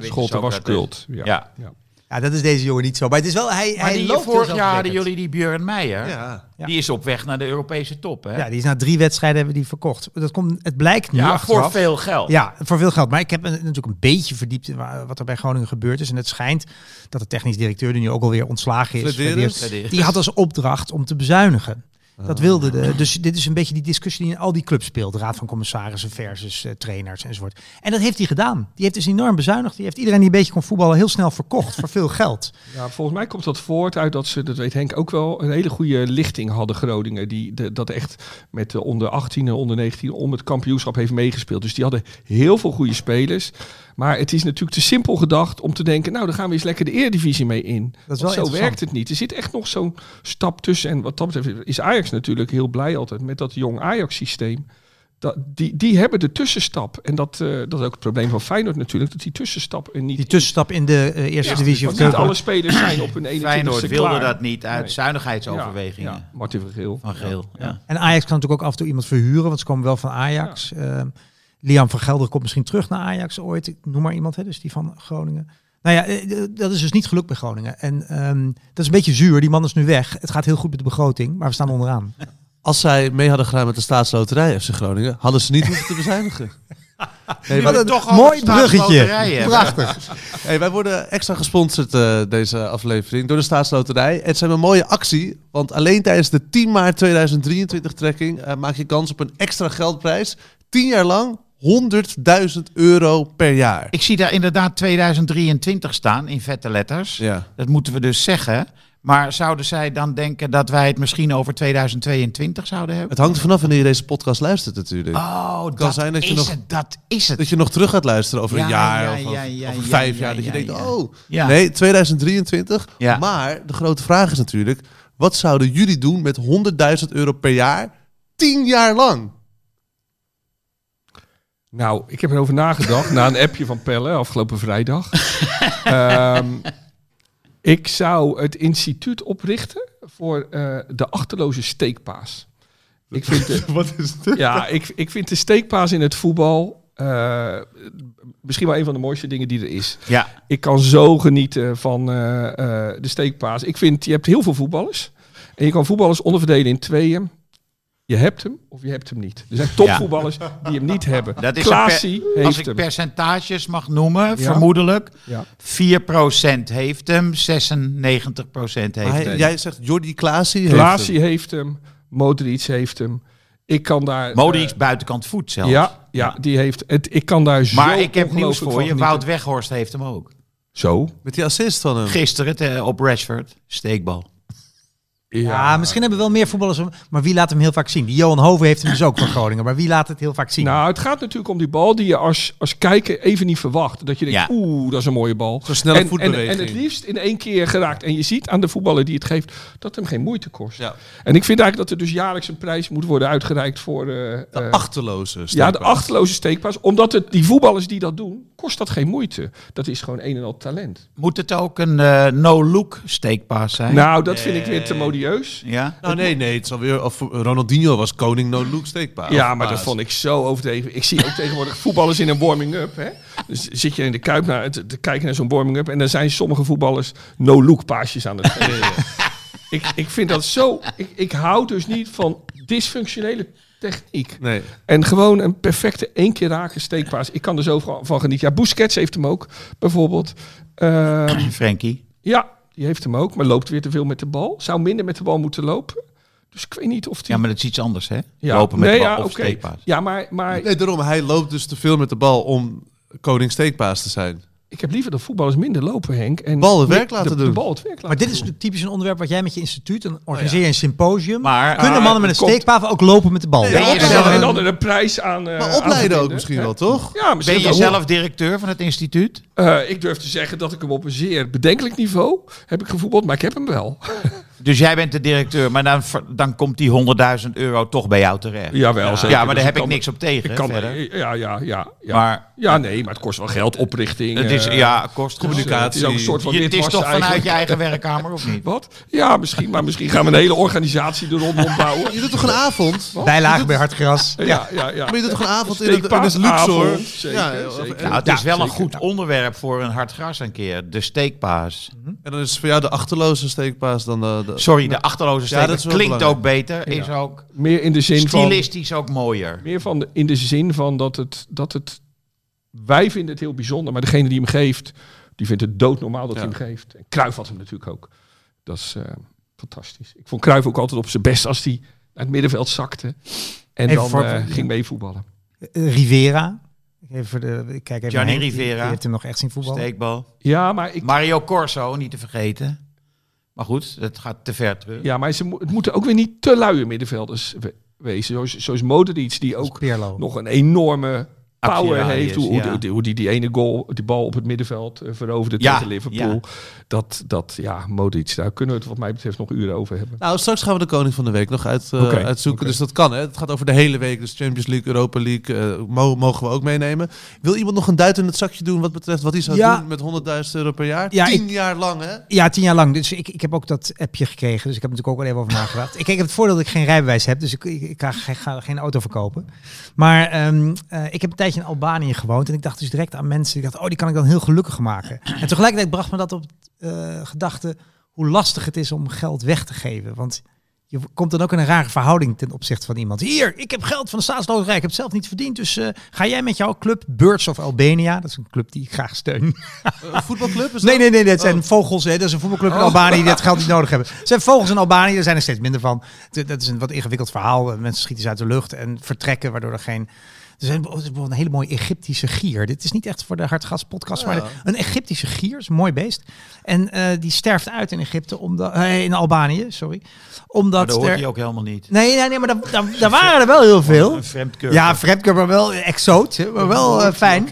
A: Scholten was cult. Ja.
D: Ja.
A: Ja.
E: Dat is deze jongen niet zo. Maar het is wel, hij,
D: Maar
E: hij
D: die,
E: loopt heel
D: vorig jaar hadden jullie die Björn Meijer.
B: Ja.
D: Die is op weg naar de Europese top, hè?
E: Ja, die is na drie wedstrijden hebben we die verkocht. Dat komt, het blijkt nu
D: Ja,
E: achteraf.
D: voor veel geld.
E: Ja, voor veel geld. Maar ik heb natuurlijk een beetje verdiept in wa- wat er bij Groningen gebeurd is. En het schijnt dat de technisch directeur, die nu ook alweer ontslagen is, die had als opdracht om te bezuinigen. Dat wilde de. Dus dit is een beetje die discussie die in al die clubs speelt. Raad van commissarissen versus eh, trainers enzovoort. En dat heeft hij gedaan. Die heeft dus enorm bezuinigd. Die heeft iedereen die een beetje kon voetballen heel snel verkocht voor veel geld.
A: Ja, volgens mij komt dat voort uit dat ze, dat weet Henk ook wel, een hele goede lichting hadden Groningen. Die de, dat echt met de onder 18 en onder 19 om het kampioenschap heeft meegespeeld. Dus die hadden heel veel goede spelers. Maar het is natuurlijk te simpel gedacht om te denken, nou dan gaan we eens lekker de Eredivisie mee in.
E: Dat is
A: Want
E: wel
A: zo werkt het niet. Er zit echt nog zo'n stap tussen. En wat dat betreft is Ajax natuurlijk heel blij altijd met dat jong Ajax systeem. Dat, die, die hebben de tussenstap. En dat, eh, dat is ook het probleem van Feyenoord natuurlijk. Dat die tussenstap er niet
E: Die tussenstap in de eh, eerste
A: Ja,
E: divisie of
A: want niet alle spelers zijn op hun 21ste
D: Feyenoord wilde
A: klaar.
D: dat niet uit
A: Nee.
D: zuinigheidsoverwegingen
A: Ja, ja, Martin van Geel.
D: van Geel. Ja.
E: En Ajax kan natuurlijk ook af en toe iemand verhuren, want ze komen wel van Ajax. Ehm, Liam van Gelder komt misschien terug naar Ajax ooit. Ik noem maar iemand, hè, dus die van Groningen. Nou ja, eh, eh, dat is dus niet gelukt bij Groningen. En ehm, dat is een beetje zuur. Die man is nu weg. Het gaat heel goed met de begroting, maar we staan onderaan.
B: Als zij mee hadden gedaan met de staatsloterij FC Groningen, hadden ze niet hoeven te bezuinigen. Hey,
D: Wat
B: wij,
D: een toch
E: Mooi bruggetje. Prachtig.
B: hey, wij worden extra gesponsord eh, deze aflevering door de Staatsloterij. Het zijn een mooie actie, want alleen tijdens de 10 maart 2023 trekking maak je kans op een extra geldprijs. 10 jaar lang 100.000 euro per jaar.
D: Ik zie daar inderdaad 2023 staan in vette letters.
B: Ja.
D: Dat moeten we dus zeggen. Maar zouden zij dan denken dat wij het misschien over 2022 zouden hebben?
B: Het hangt vanaf wanneer je deze podcast luistert natuurlijk.
D: Oh,
B: kan
D: dat,
B: zijn dat je
D: is
B: nog-
D: het. Dat is het.
B: Dat je nog terug gaat luisteren over een
D: Ja,
B: jaar
D: ja,
B: of
D: ja,
B: over vijf
D: ja,
B: jaar. Dat je denkt, oh, nee, 2023.
D: Ja.
B: Maar de grote vraag is natuurlijk, wat zouden jullie doen met 100.000 euro per jaar, 10 jaar lang?
A: Nou, ik heb erover nagedacht na een appje van Pelle afgelopen vrijdag. Ehm, ik zou het instituut oprichten voor eh, de achterloze steekpaas. Ik vind de,
B: Wat is dit?
A: ja, ik, ik vind de steekpaas in het voetbal eh, misschien wel een van de mooiste dingen die er is.
D: Ja,
A: Ik kan zo genieten van eh, eh, de steekpaas. Ik vind, je hebt heel veel voetballers. En je kan voetballers onderverdelen in tweeën. Je hebt hem of je hebt hem niet. Er zijn topvoetballers die hem niet hebben.
D: dat is
A: Klaasie
D: een per-
A: heeft
D: als ik
A: hem.
D: percentages mag noemen,
A: Ja.
D: vermoedelijk.
A: Ja.
D: 4% heeft hem, 96% heeft
B: Maar hij-
D: hem.
B: jij zegt Jordi Klaasie heeft
A: Klaasie
B: hem.
A: heeft hem. Modric heeft hem. Ik kan daar...
D: Modric
A: eh,
D: buitenkant voet zelfs.
A: ja, ja, die heeft... Het, ik kan daar zo
D: Maar ik heb nieuws voor je. Wout Weghorst heeft hem ook.
A: Zo?
B: Met die assist van hem.
D: Gisteren eh, op Rashford, steekbal.
E: Ja, misschien hebben we wel meer voetballers, maar wie laat hem heel vaak zien? Die Johan Hoven heeft hem dus ook van Groningen, maar wie laat het heel vaak zien?
A: Nou, het gaat natuurlijk om die bal die je als, als kijker even niet verwacht. Dat je denkt,
D: Ja.
A: oeh, dat is een mooie bal.
B: Zo'n snelle
A: en, en,
B: voetbeweging.
A: en het liefst in één keer geraakt. En je ziet aan de voetballer die het geeft, dat hem geen moeite kost.
B: Ja.
A: En ik vind eigenlijk dat er dus jaarlijks een prijs moet worden uitgereikt voor... eh,
B: De
A: eh,
B: achterloze
A: ja, de achterloze steekpaas. Omdat het, die voetballers die dat doen, kost dat geen moeite. Dat is gewoon een en al talent.
D: Moet het ook een eh, no-look steekpaas zijn?
A: Nou, dat vind ik weer te modieus.
D: Ja?
B: Nou nee, nee, het is alweer, of Ronaldinho was koning no-look steekpaas.
A: Ja, maar dat vond ik zo overdreven. Ik zie ook tegenwoordig voetballers in een warming-up. Hè? Dus zit je in de kuip naar, te, te kijken naar zo'n warming-up... en dan zijn sommige voetballers no-look paasjes aan het geven. ik, ik vind dat zo... Ik, ik hou dus niet van dysfunctionele techniek.
B: Nee.
A: En gewoon een perfecte één keer raken steekpaas. Ik kan er zo van genieten. Ja, Busquets heeft hem ook, bijvoorbeeld. Ehm,
D: Frankie.
A: ja, die heeft hem ook, maar loopt weer te veel met de bal. Zou minder met de bal moeten lopen. Dus ik weet niet of die...
D: Ja, maar dat is iets anders, hè?
A: Ja,
D: Lopen met
A: nee,
D: de bal
A: ja,
D: of steekpaas.
A: Ja, maar, maar
B: Nee, daarom, hij loopt dus te veel met de bal om koning steekpaas te zijn.
A: Ik heb liever dat voetballers minder lopen, Henk. En
B: Bal het werk laten
A: de,
B: doen.
A: De bal het werk laten
E: maar dit is natuurlijk typisch een onderwerp wat jij met je instituut, dan organiseer je een symposium.
D: Maar
E: Kunnen
A: Ah,
E: mannen met een
A: komt-
E: steekpaaf ook lopen met de bal?
D: Je
A: En dan,
D: zelf-
A: en dan een prijs aan. eh,
B: Maar
A: aan
B: opleiden ook misschien wel, toch?
A: Ja, misschien
D: ben je zelf directeur van het instituut?
A: Eh, ik durf te zeggen dat ik hem op een zeer bedenkelijk niveau heb ik gevoetbald, maar ik heb hem wel.
D: Dus jij bent de directeur, maar dan, dan komt die 100.000 euro toch bij jou terecht.
A: Jawel,
D: ja,
A: zeker.
D: Ja, maar
A: Dus
D: daar heb
A: ik
D: niks op tegen.
A: Ik kan,
D: verder.
A: ja, ja, ja, ja.
D: Maar
A: ja, nee, maar het kost wel geld, oprichting.
D: het is,
A: eh,
D: ja, kost
B: communicatie.
A: Het is ook een soort van
D: Je, het is
A: witwassen
D: toch vanuit je eigen werkkamer, of niet?
A: Wat? Ja, misschien, maar misschien gaan we een hele organisatie er rondom bouwen.
B: Je doet toch een avond?
E: Bijlagen bij Hartgras.
A: Ja, ja, ja.
B: Maar je doet toch een avond in het, in het Luxor?
A: zeker,
B: Ja, en-
D: Nou, het is wel een goed onderwerp voor een hard gras een keer. De steekpaas.
B: En dan is voor jou de achterloze steekpaas dan de...
D: Sorry, de achterloze
B: Ja, dat
D: klinkt
B: belangrijk.
D: ook beter. Is ook
A: Meer in de zin van...
D: stilistisch ook mooier.
A: Meer van de, in de zin van dat het, dat het... Wij vinden het heel bijzonder, maar degene die hem geeft... die vindt het doodnormaal dat
B: Ja.
A: hij hem geeft. En Cruijff had hem natuurlijk ook. Dat is eh, fantastisch. Ik vond Cruijff ook altijd op zijn best als hij naar het middenveld zakte. En
E: Even
A: dan
E: voor-
A: eh, ging meevoetballen.
E: Eh, Rivera. Even voor de, ik kijk even
D: Gianni
E: die-
D: Rivera.
E: Die heeft hem nog echt zien voetballen.
D: Steekbal.
A: Ja, maar ik...
D: Mario Corso, niet te vergeten. Maar goed, dat gaat te ver terug.
A: Ja, maar ze, mo- het moeten ook weer niet te luie middenvelders we- wezen. Zoals, zoals Modric, die ook nog een enorme power heeft. Hoe, hoe,
D: ja.
A: die, hoe die die ene goal, die bal op het middenveld eh, veroverde
D: Ja,
A: tegen Liverpool.
D: ja.
A: Dat, dat, ja, Modric, daar kunnen we het wat mij betreft nog uren over hebben.
B: Nou, straks gaan we de koning van de week nog uit, eh, uitzoeken. Dus dat kan, hè. Het gaat over de hele week. Dus Champions League, Europa League, eh, mo- mogen we ook meenemen. Wil iemand nog een duit in het zakje doen wat betreft wat hij zou
E: Ja.
B: doen met 100.000 euro per jaar?
E: Ja,
B: Tien
E: ik-
B: jaar lang, hè?
E: Ja, tien jaar lang. Dus ik, ik heb ook dat appje gekregen. Dus ik heb er natuurlijk ook wel even over nagedacht. Ik, ik heb het voordeel dat ik geen rijbewijs heb. Dus ik, ik, ik ga, geen auto verkopen. Maar ehm, eh, ik heb een tijdje in Albanië gewoond. En ik dacht dus direct aan mensen. Ik dacht, oh, die kan ik dan heel gelukkig maken. En tegelijkertijd bracht me dat op eh gedachte hoe lastig het is om geld weg te geven. Want je komt dan ook in een rare verhouding ten opzichte van iemand. Hier, ik heb geld van de staatsloterij, ik heb het zelf niet verdiend. Dus eh, ga jij met jouw club Birds of Albania, dat is een club die ik graag steun.
B: Een voetbalclub is
E: Nee, nee, nee, dat zijn vogels. Hè. Dat is een voetbalclub in Albanië die dat geld niet nodig hebben. Het zijn vogels in Albanië, er zijn er steeds minder van. Dat is een wat ingewikkeld verhaal. Mensen schieten ze uit de lucht en vertrekken, waardoor er geen... Er zijn bijvoorbeeld een hele mooie Egyptische gier. Dit is niet echt voor de Hartgas podcast, maar de- een Egyptische gier is een mooi beest. En eh, die sterft uit in Egypte, omdat, eh, in Albanië, sorry.
D: Maar
E: Omdat
D: dat hoort
E: er...
D: hij ook helemaal niet.
E: Nee, nee, nee, maar daar, waren er wel heel veel.
D: Een vreemdkeur.
E: Ja, vreemdkeur, maar wel exoot, maar wel eh, fijn.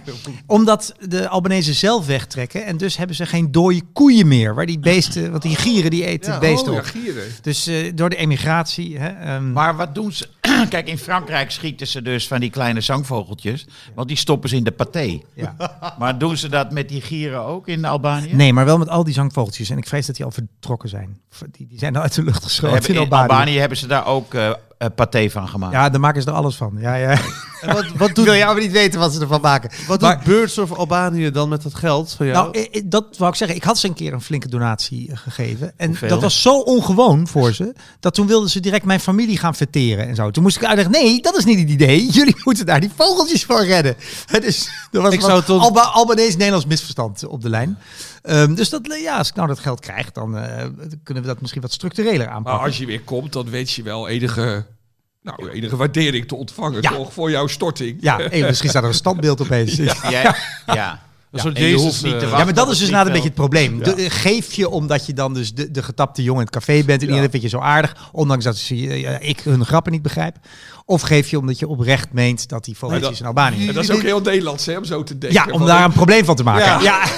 E: Omdat de Albanese zelf wegtrekken en dus hebben ze geen dode koeien meer. Waar die beesten, want die gieren die eten
B: Ja,
E: beesten
A: Oh, ja,
E: op.
A: gieren.
E: Dus eh, door de emigratie. Hè, ehm,
D: Maar wat doen ze? Kijk, in Frankrijk schieten ze dus van die kleine zangvogeltjes. Want die stoppen ze in de paté.
E: ja.
D: Maar doen ze dat met die gieren ook in Albanië?
E: Nee, maar wel met al die zangvogeltjes. En ik vrees dat die al vertrokken zijn. Die, die zijn al uit de lucht geschoten in
D: in
E: Albanië.
D: Albanië hebben ze daar ook eh, paté van gemaakt.
E: Ja, daar maken ze er alles van. Ja, ja.
B: En wat, wat doet,
E: Wil jij maar niet weten wat ze ervan maken.
B: wat
E: Maar-
B: doet Birds of Albanië dan met dat geld van jou?
E: Nou, eh, eh, dat wou ik zeggen. Ik had ze een keer een flinke donatie eh, gegeven. En
D: Hoeveel?
E: dat was zo ongewoon voor ze. Dat toen wilden ze direct mijn familie gaan verteren en zo. Toen moest ik uitleggen, nee, dat is niet het idee. Jullie moeten daar die vogeltjes voor redden. Dus er was
B: Ik zou
E: Alba Albanees-Nederlands misverstand op de lijn. Ehm, dus dat, ja, als ik nou dat geld krijg, dan eh, kunnen we dat misschien wat structureler
A: Maar
E: aanpakken.
A: als je weer komt, dan weet je wel enige, nou, enige waardering te ontvangen,
E: Ja.
A: toch? Voor jouw storting.
E: Ja, hey, misschien staat er een standbeeld opeens. Ja.
D: Jij- ja.
B: Een soort
D: en je
B: Jezus.
D: hoeft niet te
B: eh,
D: wachten.
E: Ja, maar dat
D: op
E: is dus
D: het
E: inderdaad een beetje
D: vliegveld.
E: het probleem. De- geef je omdat je dan dus de, de getapte jongen in het café bent en iedereen vindt je zo aardig, ondanks dat ze, eh, ik hun grappen niet begrijp. Of geef je omdat je oprecht meent dat die vogeltjes
A: dat-
E: in Albanië...
A: En dat is ook heel Nederlands, hè, om zo te denken.
E: Ja, om daar een probleem van te maken. Ja,
A: Ja.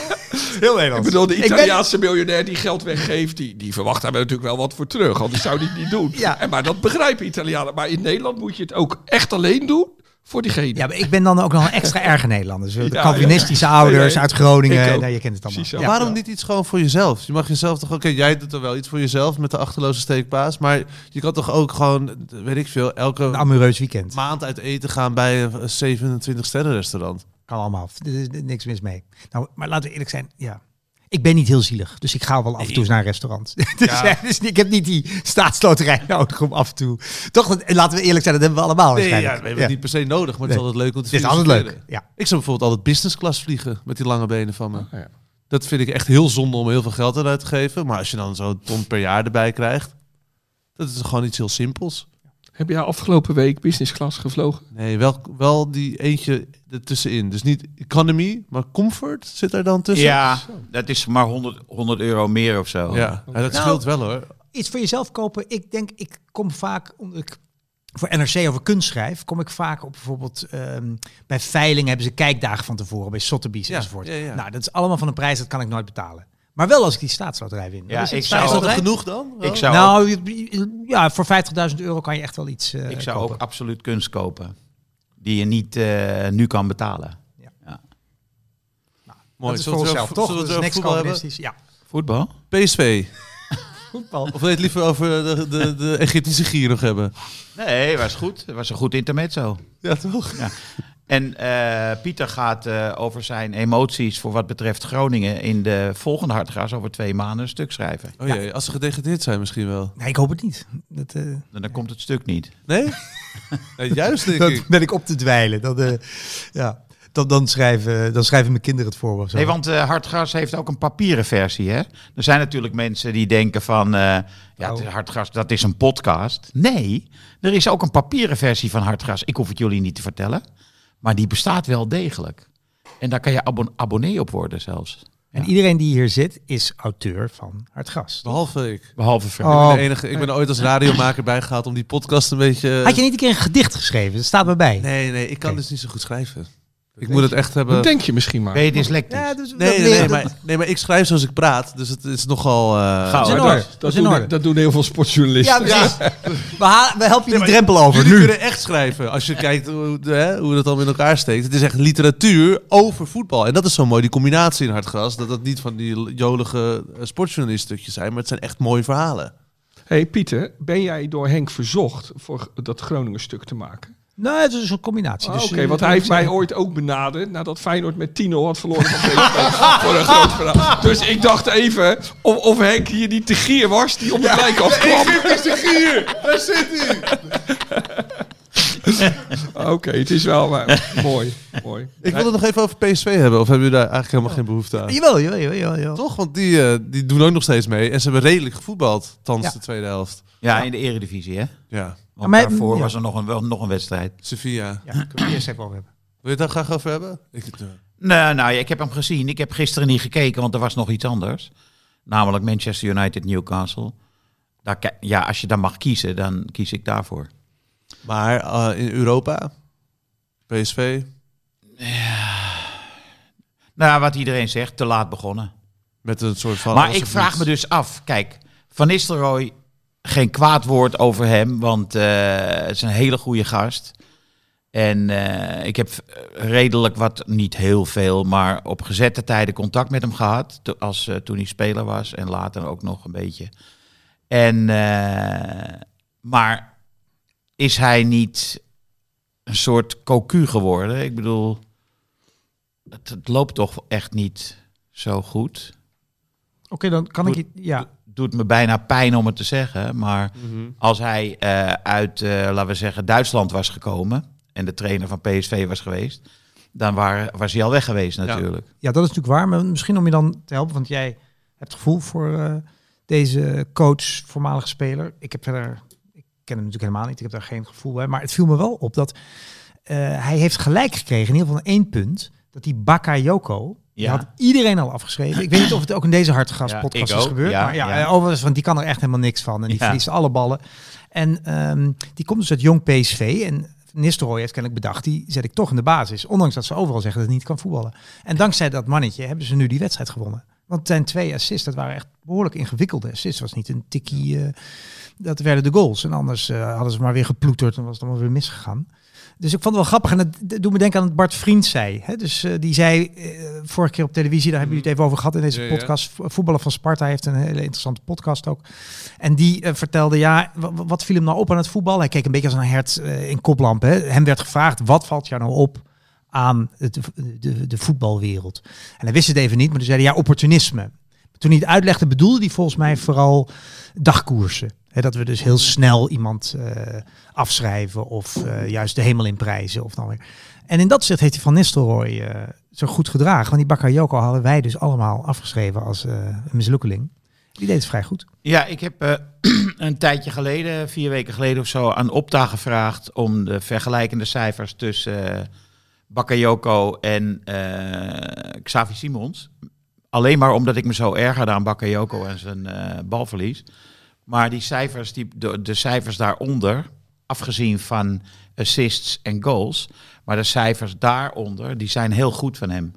E: heel
A: Ik
E: Nederlands.
A: bedoel, de
E: ben-
A: Italiaanse miljonair die geld weggeeft, die, die verwacht daar natuurlijk wel wat voor terug. Anders zou die het niet doen.
E: Ja.
A: En, maar dat begrijpen Italianen. Maar in Nederland moet je het ook echt alleen doen voor diegene.
E: Ja, maar ik ben dan ook nog een extra erge Nederlander. Dus de
A: Ja,
E: Calvinistische
A: ja.
E: ouders
A: Nee, nee.
E: uit Groningen.
A: Ook.
E: Nou, je kent het allemaal.
B: Waarom niet iets gewoon voor jezelf? Je mag jezelf toch... Oké, jij doet er wel iets voor jezelf met de achterloze steekpaas. Maar je kan toch ook gewoon, weet ik veel, elke
E: Een amoureus weekend.
B: maand uit eten gaan bij een 27 sterren restaurant.
E: Kan allemaal. Er is niks mis mee. Nou, maar laten we eerlijk zijn. Ja. Ik ben niet heel zielig, dus ik ga wel af en toe eens naar een restaurant. dus, ja, dus ik heb niet die staatsloterij nodig om af en toe. Toch, dat- laten we eerlijk zijn, dat hebben we allemaal
B: Nee, ja, we hebben het niet per se nodig, maar het is altijd leuk om te
E: Het is altijd leuk. Ja.
B: Ik zou bijvoorbeeld altijd business class vliegen met die lange benen van me.
A: Ja.
B: Dat vind ik echt heel zonde om heel veel geld aan uit te geven. Maar als je dan zo'n ton per jaar erbij krijgt, dat is gewoon iets heel simpels.
A: Heb jij afgelopen week business class gevlogen?
B: Nee, wel, wel die eentje ertussenin. Dus niet economy, maar comfort zit er dan tussen.
D: Ja, dat is maar 100, 100 euro meer of zo.
B: ja. Ja, dat
E: Nou,
B: scheelt wel hoor.
E: Iets voor jezelf kopen. Ik denk, ik kom vaak, omdat ik voor NRC over kunst schrijf, kom ik vaak op bijvoorbeeld ehm, bij veilingen hebben ze kijkdagen van tevoren, bij Sotheby's
B: Ja,
E: enzovoort.
B: ja, ja.
E: Nou, dat is allemaal van een prijs, dat kan ik nooit betalen. Maar wel als ik die staatsloterij win.
D: Ja,
E: is
D: ik zou-
B: Is dat genoeg dan? Wel?
D: Ik zou,
E: Nou, ja, voor 50.000 euro kan je echt wel iets eh
D: ik zou
E: kopen.
D: ook absoluut kunst kopen. Die je niet eh, nu kan betalen.
B: Mooi.
E: dat is voor onszelf, toch?
B: zullen we
E: Dat is niks
B: voetbal hebben?
E: communistisch. Ja,
D: Voetbal?
B: PSV.
E: voetbal.
B: Of wil je het liever over de, de, de Egyptische gier nog hebben?
D: Nee, was goed. Het was een goed intermezzo.
B: Ja, toch?
D: En eh, Pieter gaat eh, over zijn emoties voor wat betreft Groningen in de volgende Hartgras over twee maanden een stuk schrijven.
B: Oh jee, als ze gedegradeerd zijn misschien wel.
E: Nee, ik hoop het niet. Dat, eh,
D: dan komt het stuk niet.
B: Nee? nee juist denk
E: dan
B: ik.
E: ben ik op te dwijlen. Dan, eh, ja, dan, dan, schrijven, dan schrijven mijn kinderen het voor of zo.
D: Nee, want eh Hartgras heeft ook een papieren versie. Hè? Er zijn natuurlijk mensen die denken van... eh, ja, het Hartgras, dat is een podcast. Nee, er is ook een papieren versie van Hartgras. Ik hoef het jullie niet te vertellen. Maar die bestaat wel degelijk. En daar kan je abon- abonnee op worden zelfs.
E: En iedereen die hier zit is auteur van Hartgras.
B: Behalve ik.
D: Behalve Frank.
E: Oh.
B: Ik ben, de enige, ik ben ooit als radiomaker bijgehaald om die podcast een beetje...
E: Had je niet een keer een gedicht geschreven? Dat staat me bij.
B: Nee, nee, ik kan dus niet zo goed schrijven. Ik moet het echt hebben...
A: Dat denk je misschien maar.
D: Ben je dyslectisch?
E: Ja, dus
B: Nee,
E: dat
B: nee, nee,
E: dat-
B: maar, nee, maar ik schrijf zoals ik praat. Dus het is nogal... eh,
D: Gauw,
E: is in
D: hè?
E: orde.
A: dat,
E: Dat
A: dat,
E: is
A: doen,
E: orde.
A: dat doen heel veel sportjournalisten.
E: Ja, precies. We, helpen je die drempel over.
B: Jullie
E: Nu.
B: kunnen echt schrijven. Als je kijkt hoe, hè, hoe dat dan in elkaar steekt. Het is echt literatuur over voetbal. En dat is zo mooi, die combinatie in Hartgras. Dat dat niet van die jolige eh, sportjournaliststukjes zijn. Maar het zijn echt mooie verhalen.
A: hey Pieter, ben jij door Henk verzocht voor dat Groningen stuk te maken?
E: Nee, het is een combinatie.
A: Ah,
E: Dus,
A: Oké,
E: eh,
A: want hij heeft mij ooit ook benaderd nadat Feyenoord met 10-0 had verloren van PSV voor een groot verhaal. Dus ik dacht even of, of Henk hier die tegier was die om de gelijk afkwam.
B: Daar zit hij!
A: Oké, het is wel maar, mooi, mooi.
B: Ik wil het nog even over PSV hebben. Of hebben jullie daar eigenlijk helemaal geen behoefte aan?
E: Jawel, jawel, jawel, jawel, jawel.
B: Toch? Want die, eh, die doen ook nog steeds mee. En ze hebben redelijk gevoetbald, thans
E: Ja.
B: de tweede helft.
D: Ja, in de eredivisie, hè?
B: Ja.
D: Want
E: Maar-
D: daarvoor
E: ja.
D: was er nog een, wel, nog een wedstrijd.
B: Sevilla.
E: Ja, kunnen we het eerst even over hebben.
B: Wil je het daar graag over hebben? Ik, eh,
D: Nee, nou ja, ik heb hem gezien. Ik heb gisteren niet gekeken, want er was nog iets anders. Namelijk Manchester United Newcastle. Daar, ja, als je dan mag kiezen, dan kies ik daarvoor.
B: maar eh, in Europa, PSV,
D: Nou, wat iedereen zegt, te laat begonnen.
B: met een soort van...
D: maar ik vraag
B: niet-
D: me dus af. Kijk, Van Nistelrooy, geen kwaad woord over hem, want eh, het is een hele goede gast. En eh, ik heb eh, redelijk wat, niet heel veel, maar op gezette tijden contact met hem gehad. to- Als, toen hij speler was en later ook nog een beetje. En, maar is hij niet een soort cocu geworden? Ik bedoel, het, het loopt toch echt niet zo goed.
E: Oké, dan kan ik je... Ja,
D: Doet me bijna pijn om het te zeggen, maar
B: Mhm.
D: als hij eh, uit, eh, laten we zeggen, Duitsland was gekomen en de trainer van PSV was geweest, dan waren, was hij al weg geweest natuurlijk.
E: ja, dat is natuurlijk waar. Maar misschien om je dan te helpen, want jij hebt gevoel voor eh, deze coach, voormalige speler. Ik heb verder... Ik ken hem natuurlijk helemaal niet. Ik heb daar geen gevoel bij. Maar het viel me wel op dat eh, hij heeft gelijk gekregen, in ieder geval één punt, dat die Bakayoko...
D: Ja.
E: had iedereen al afgeschreven. Ik weet niet of het ook in deze Hartgras
D: Ja,
E: podcast is gebeurd.
D: Ja,
E: maar ja,
D: ja.
E: overigens, want die kan er echt helemaal niks van. En die verliest alle ballen. En ehm, die komt dus uit jong PSV. En Nistelrooy heeft kennelijk bedacht, die zet ik toch in de basis. Ondanks dat ze overal zeggen dat hij niet kan voetballen. En dankzij dat mannetje hebben ze nu die wedstrijd gewonnen. Want zijn twee assists, dat waren echt behoorlijk ingewikkelde assists. Het was niet een tikkie, eh, dat werden de goals. En anders eh, hadden ze maar weer geploeterd en was het allemaal weer misgegaan. Dus ik vond het wel grappig. En dat doet me denken aan wat Bart Vriend zei. Hè? Dus eh, die zei eh, vorige keer op televisie, daar hebben jullie het even over gehad in deze
B: Ja, ja.
E: podcast. Voetballer van Sparta heeft een hele interessante podcast ook. En die eh, vertelde, ja, wa- wa- wat viel hem nou op aan het voetbal? Hij keek een beetje als een hert in koplamp. Hè? Hem werd gevraagd, wat valt jou nou op aan het, de, de voetbalwereld? En hij wist het even niet, maar toen zei hij, ja, opportunisme. Toen hij het uitlegde, bedoelde hij volgens mij vooral dagkoersen. Dat we dus heel snel iemand eh, afschrijven of eh, juist de hemel in prijzen. Of dan weer. En in dat opzicht heeft hij Van Nistelrooy eh, zo goed gedragen. Want die Bakayoko hadden wij dus allemaal afgeschreven als een mislukkeling. Die deed het vrij goed.
D: Ja, ik heb een tijdje geleden, vier weken geleden of zo, aan Opta gevraagd om de vergelijkende cijfers tussen Bakayoko en Xavi Simons. Alleen maar omdat ik me zo ergerde aan Bakayoko en zijn balverlies. Maar die cijfers, die, de, de cijfers daaronder, afgezien van assists en goals, maar de cijfers daaronder, die zijn heel goed van hem.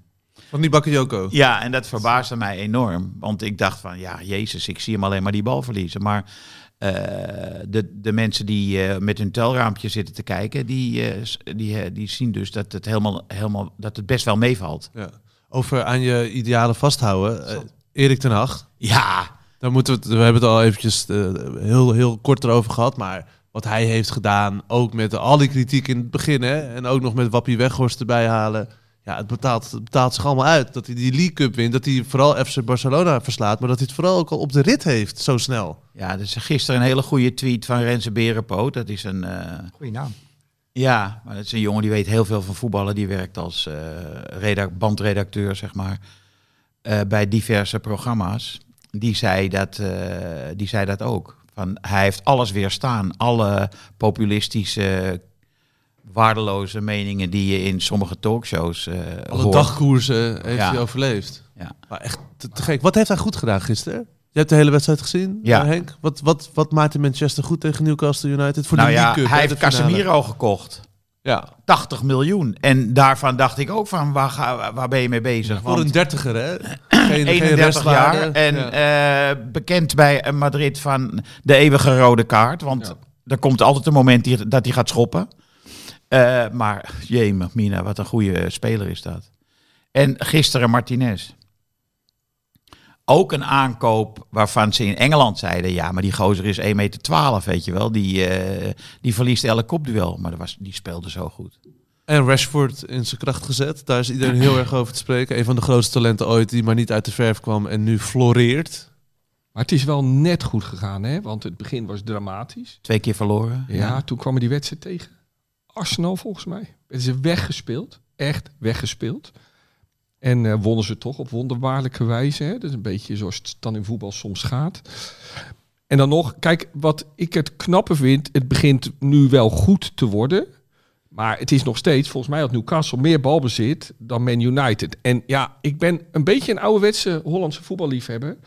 B: Van die Bakayoko.
D: Ja, en dat verbaasde mij enorm. Want ik dacht van, ja, jezus, ik zie hem alleen maar die bal verliezen. Maar eh, de, de mensen die eh, met hun telraampje zitten te kijken, die, eh, die, die zien dus dat het, helemaal, helemaal, dat het best wel meevalt.
B: Ja. Over aan je idealen vasthouden. Erik ten Hag.
D: Ja,
B: Daar moeten we, het, we hebben het al eventjes eh, heel, heel kort erover gehad. Maar wat hij heeft gedaan, ook met al die kritiek in het begin. Hè, en ook nog met Wappie Weghorst erbij halen. Ja, het betaalt, het betaalt zich allemaal uit. Dat hij die League Cup wint. Dat hij vooral FC Barcelona verslaat. Maar dat hij het vooral ook al op de rit heeft, zo snel.
D: ja, dus gisteren een hele goede tweet van Renze Berenpoot. Dat is een... eh,
E: Goeie naam.
D: Ja, maar dat is een jongen die weet heel veel van voetballen. Die werkt als eh, redac- bandredacteur, zeg maar, eh, bij diverse programma's. Die zei, dat, eh, die zei dat ook. Van, hij heeft alles weerstaan. Alle populistische, waardeloze meningen die je in sommige talkshows eh
B: Alle
D: hoort.
B: dagkoersen heeft
D: Ja.
B: hij overleefd.
D: Ja.
B: Maar echt te, te gek. Wat heeft hij goed gedaan gisteren? Je hebt de hele wedstrijd gezien,
D: Ja.
B: eh, Henk. Wat, wat, wat maakte Manchester goed tegen Newcastle United? Voor
D: nou
B: de
D: ja,
B: League Cup,
D: hij heeft. Casemiro gekocht.
B: Ja,
D: 80 miljoen. En daarvan dacht ik ook van, waar, ga, waar ben je mee bezig?
B: voor
D: Want-
B: een dertiger, hè? Geen, geen
D: 31
B: restwaarde.
D: jaar en
B: Ja.
D: eh, bekend bij Madrid van de eeuwige rode kaart. Want
B: Ja.
D: er komt altijd een moment die, dat hij gaat schoppen. Eh, maar jemig, Mina, wat een goede speler is dat. En gisteren Martinez. Ook een aankoop waarvan ze in Engeland zeiden... ja, maar die gozer is 1,12 meter, weet je wel. Die, eh, die verliest elk kopduel. Maar dat was, die speelde zo goed.
B: En Rashford in zijn kracht gezet. Daar is iedereen heel erg over te spreken. Een van de grootste talenten ooit die maar niet uit de verf kwam en nu floreert.
A: Maar het is wel net goed gegaan, hè? Want het begin was dramatisch.
D: Twee keer verloren.
A: Ja, toen kwamen die wedstrijd tegen Arsenal volgens mij. Het is weggespeeld. Echt weggespeeld. En eh, wonnen ze toch op wonderbaarlijke wijze. Hè? Dat is een beetje zoals het dan in voetbal soms gaat. En dan nog, kijk, wat ik het knappe vind, het begint nu wel goed te worden. Maar het is nog steeds, volgens mij had Newcastle meer balbezit dan Man United. En ja, ik ben een beetje een ouderwetse Hollandse voetballiefhebber.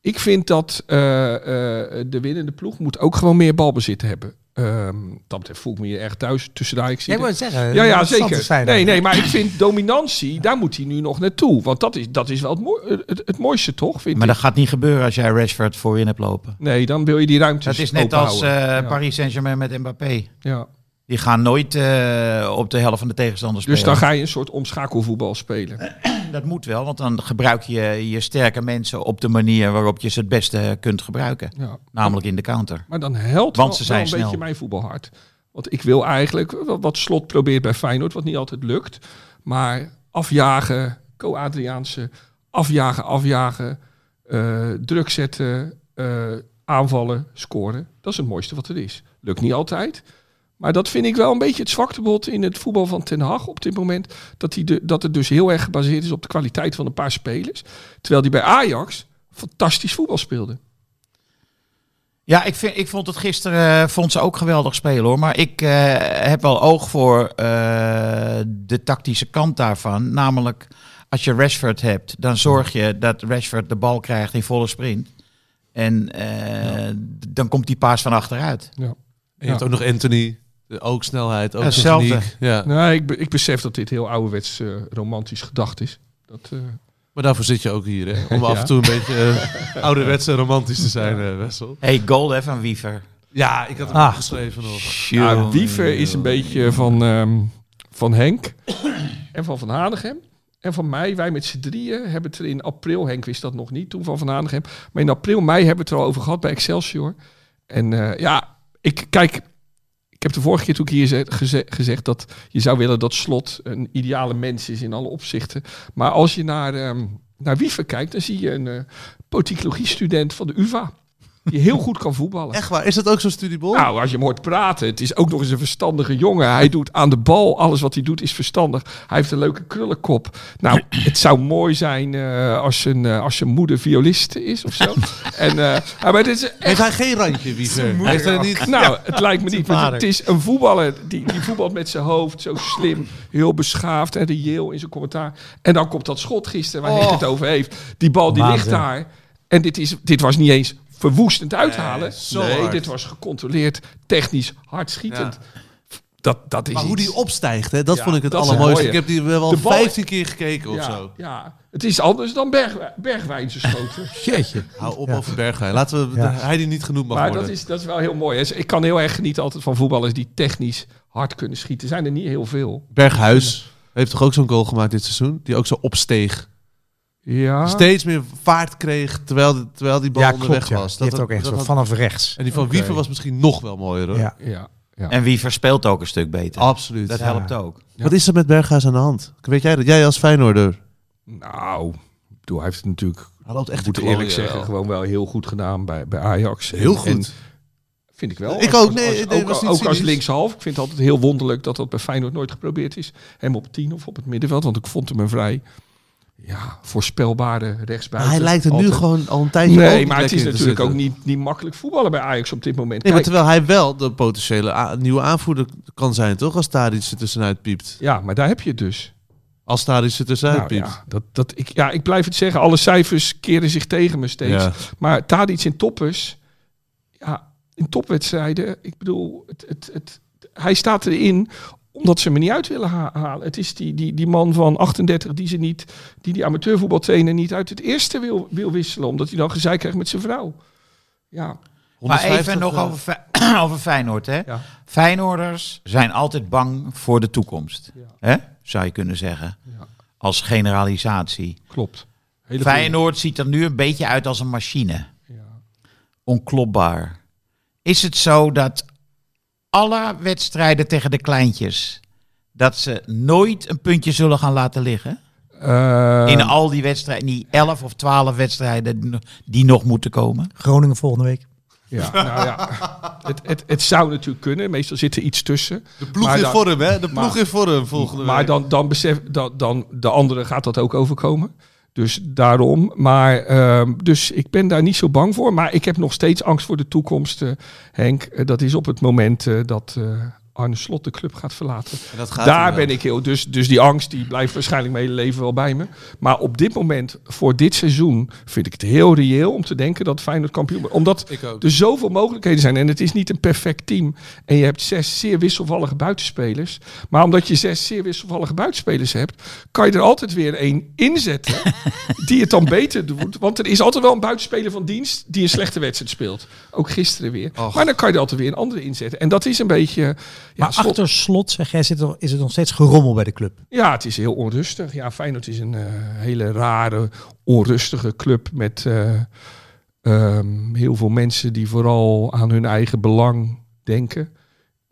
A: Ik vind dat eh, eh, de winnende ploeg moet ook gewoon meer balbezit hebben. Ehm dat betreft voel ik me hier echt thuis tussen de Ajax.
E: Ik zeggen.
A: Ja, ja, zeker. Nee, nee, maar ik vind dominantie, daar moet hij nu nog naartoe. Want dat is, dat is wel het, het, het mooiste, toch? Vind
D: Maar
A: ik.
D: dat gaat niet gebeuren als jij Rashford voorin hebt lopen.
A: Nee, dan wil je die ruimte
D: Dat is net als eh, Paris Saint-Germain met Mbappé.
A: Ja.
D: Die gaan nooit eh, op de helft van de tegenstander spelen.
A: Dus dan ga je een soort omschakelvoetbal spelen.
D: Dat moet wel, want dan gebruik je je sterke mensen op de manier waarop je ze het beste kunt gebruiken.
A: Ja.
D: Namelijk in de counter.
A: Maar dan helpt
D: Want
A: wel,
D: ze zijn
A: wel een
D: snel.
A: beetje mijn voetbalhart. Want ik wil eigenlijk, wat- wat Slot probeert bij Feyenoord, wat niet altijd lukt. Maar afjagen, co-Adriaanse, afjagen, afjagen, eh, druk zetten, eh, aanvallen, scoren. Dat is het mooiste wat er is. Lukt niet altijd. Maar dat vind ik wel een beetje het zwaktebod in het voetbal van Ten Hag op dit moment. Dat, hij de, dat het dus heel erg gebaseerd is op de kwaliteit van een paar spelers. Terwijl die bij Ajax fantastisch voetbal speelde.
D: Ja, ik, vind, ik vond het gisteren eh, vond ze ook geweldig spelen hoor. Maar ik eh, heb wel oog voor eh, de tactische kant daarvan. Namelijk, als je Rashford hebt, dan zorg je dat Rashford de bal krijgt in volle sprint. En eh, dan komt die paas van achteruit.
A: Ja.
B: En je hebt ook nog Anthony. De- Ook snelheid, ook
D: Hetzelfde.
B: techniek. Ja.
A: Nee, ik, be- ik besef dat dit heel ouderwets eh, romantisch gedacht is. Dat, eh,
B: Maar daarvoor zit je ook hier, hè? Om
A: Ja.
B: af en toe een beetje uh, ouderwets en romantisch te zijn, eh, Wessel.
D: Hey, goal hè, van Wiever.
B: Ja, ik had hem
E: Ah.
B: opgeschreven nog.
A: ja, Wiever is een beetje van, ehm, van Henk en van Van Hanegem. En van mij, wij met z'n drieën hebben het er in april, Henk wist dat nog niet toen van Van Hanegem. Maar in april, mei hebben we het er al over gehad bij Excelsior. En eh, ja, ik kijk, ik heb de vorige keer toen ik hier ze- geze- gezegd dat je zou willen dat Slot een ideale mens is in alle opzichten. Maar als je naar, ehm, naar Wiever kijkt, dan zie je een eh politicologie-student van de UvA. Die heel goed kan voetballen.
B: Echt waar? Is dat ook zo'n studiebol?
A: Nou, als je hem hoort praten, het is ook nog eens een verstandige jongen. Hij doet aan de bal, alles wat hij doet is verstandig. Hij heeft een leuke krullenkop. Nou, het zou mooi zijn eh, als, zijn, eh, als zijn moeder violiste is of zo. en, eh, ja, maar dit is echt
B: Heeft hij geen randje, Wiever? Heeft hij niet...
A: nou, het lijkt me niet. want. Het is een voetballer die, die voetbalt met zijn hoofd. Zo slim, heel beschaafd en reëel in zijn commentaar. En dan komt dat schot gisteren waar Henk het over heeft. Die bal die ligt daar. En dit, is, dit was niet eens verwoestend uithalen.
B: zo
A: nee, dit was gecontroleerd, technisch, hardschietend. Dat, dat is
B: Maar hoe die opstijgt, hè, dat
A: Ja,
B: vond ik het allermooiste. Ik heb die wel
A: De bal-
B: 15 keer gekeken of
A: ja,
B: zo.
A: ja, het is anders dan Berg, Bergwijnse schoten.
E: Jeetje.
B: Hou op over Bergwijn. Laten we
E: Ja.
B: de- hij die niet genoemd mag
A: Maar
B: worden.
A: dat is, dat is wel heel mooi. hè. Ik kan heel erg genieten altijd van voetballers die technisch hard kunnen schieten. Zijn er niet heel veel.
B: Berghuis heeft toch ook zo'n goal gemaakt dit seizoen? Die ook zo opsteeg.
A: Ja.
B: Steeds meer vaart kreeg terwijl, de- terwijl die bal
E: Ja,
B: onderweg
E: klopt. Ja.
B: was.
E: Die heeft ook echt
B: dat had-
E: vanaf rechts.
B: En die van
A: Oké.
B: Wiever was misschien nog wel mooier hoor.
E: Ja.
A: Ja. ja.
D: En Wiever speelt ook een stuk beter.
B: Absoluut.
D: Dat
E: Ja.
D: helpt ook.
B: Wat is er met Berghuis aan de hand? Weet jij dat? Jij als Feyenoorder.
A: Nou, hij heeft het natuurlijk,
B: Hij loopt echt
A: ik moet eerlijk
B: klooien,
A: zeggen,
B: wel.
A: gewoon wel heel goed gedaan bij, bij Ajax.
B: Heel
A: En-
B: goed.
A: en vind ik wel.
B: Ik
A: Als-
B: ook,
A: als-
B: nee,
A: als-
B: nee,
A: ook,
B: was niet
A: ook als linkshalf. Ik vind het altijd heel wonderlijk dat dat bij Feyenoord nooit geprobeerd is. Hem op 10 of op het middenveld. Want ik vond hem een vrij ja, voorspelbare
B: Maar
A: rechtsbuiten.
B: hij lijkt er nu gewoon al een tijdje
A: Nee, maar het is
B: te
A: natuurlijk ook niet, niet makkelijk voetballen bij Ajax op dit moment.
B: Nee, maar terwijl hij wel de potentiële nieuwe aanvoerder kan zijn, toch? Als Tadic er tussenuit piept.
A: ja, maar daar heb je het dus.
B: Als Tadic er tussenuit
A: Nou,
B: piept.
A: ja, dat, dat, ik, ja, ik blijf het zeggen. Alle cijfers keren zich tegen me steeds.
B: Ja.
A: Maar Tadic in toppers, ja, in topwedstrijden, ik bedoel, het, het, het, hij staat erin omdat ze me niet uit willen ha- halen. Het is die, die, die man van 38 die ze niet, die die amateurvoetbaltrainer niet uit het eerste wil, wil wisselen, omdat hij dan gezeik krijgt met zijn vrouw. Ja,
D: Maar
B: 150,
D: even nog
B: eh,
D: over, over Feyenoord. Hè?
A: ja.
D: Feyenoorders zijn altijd bang voor de toekomst. Hè? Zou je kunnen zeggen.
A: Ja.
D: Als generalisatie.
A: klopt. Hele
D: Feyenoord ziet er nu een beetje uit als een machine.
A: Ja.
D: Onklopbaar. Is het zo dat alle wedstrijden tegen de kleintjes... dat ze nooit een puntje zullen gaan laten liggen?
A: Eh,
D: In al die wedstrijden, die 11 of 12 wedstrijden die nog moeten komen?
E: Groningen volgende week.
A: ja, nou ja. Het, het, het zou natuurlijk kunnen. Meestal zit er iets tussen.
B: De ploeg
A: Maar
B: in
A: dan-
B: vorm, hè? De ploeg
A: maar-
B: in vorm volgende
A: Maar
B: week.
A: dan, dan besef dan, dan de andere gaat dat ook overkomen. Dus daarom. Maar ehm, dus ik ben daar niet zo bang voor. Maar ik heb nog steeds angst voor de toekomst, eh, Henk. Eh, dat is op het moment eh, dat Arne Slot de club gaat verlaten.
B: Gaat
A: Daar
B: wel.
A: ben ik heel. Dus, dus die angst die blijft waarschijnlijk mijn hele leven wel bij me. Maar op dit moment, voor dit seizoen, vind ik het heel reëel om te denken dat Feyenoord kampioen wordt. Omdat er zoveel mogelijkheden zijn. En het is niet een perfect team. En je hebt zes zeer wisselvallige buitenspelers. Maar omdat je zes zeer wisselvallige buitenspelers hebt, kan je er altijd weer één inzetten die het dan beter doet. Want er is altijd wel een buitenspeler van dienst die een slechte wedstrijd speelt. Ook gisteren weer.
B: Och.
A: Maar dan kan je er altijd weer een andere inzetten. En dat is een beetje...
E: Maar
A: slot-
E: achter slot, zeg jij, zit er, is het nog steeds gerommel bij de club.
A: ja, het is heel onrustig. Ja, Feyenoord is een eh, hele rare, onrustige club met eh, ehm, heel veel mensen die vooral aan hun eigen belang denken.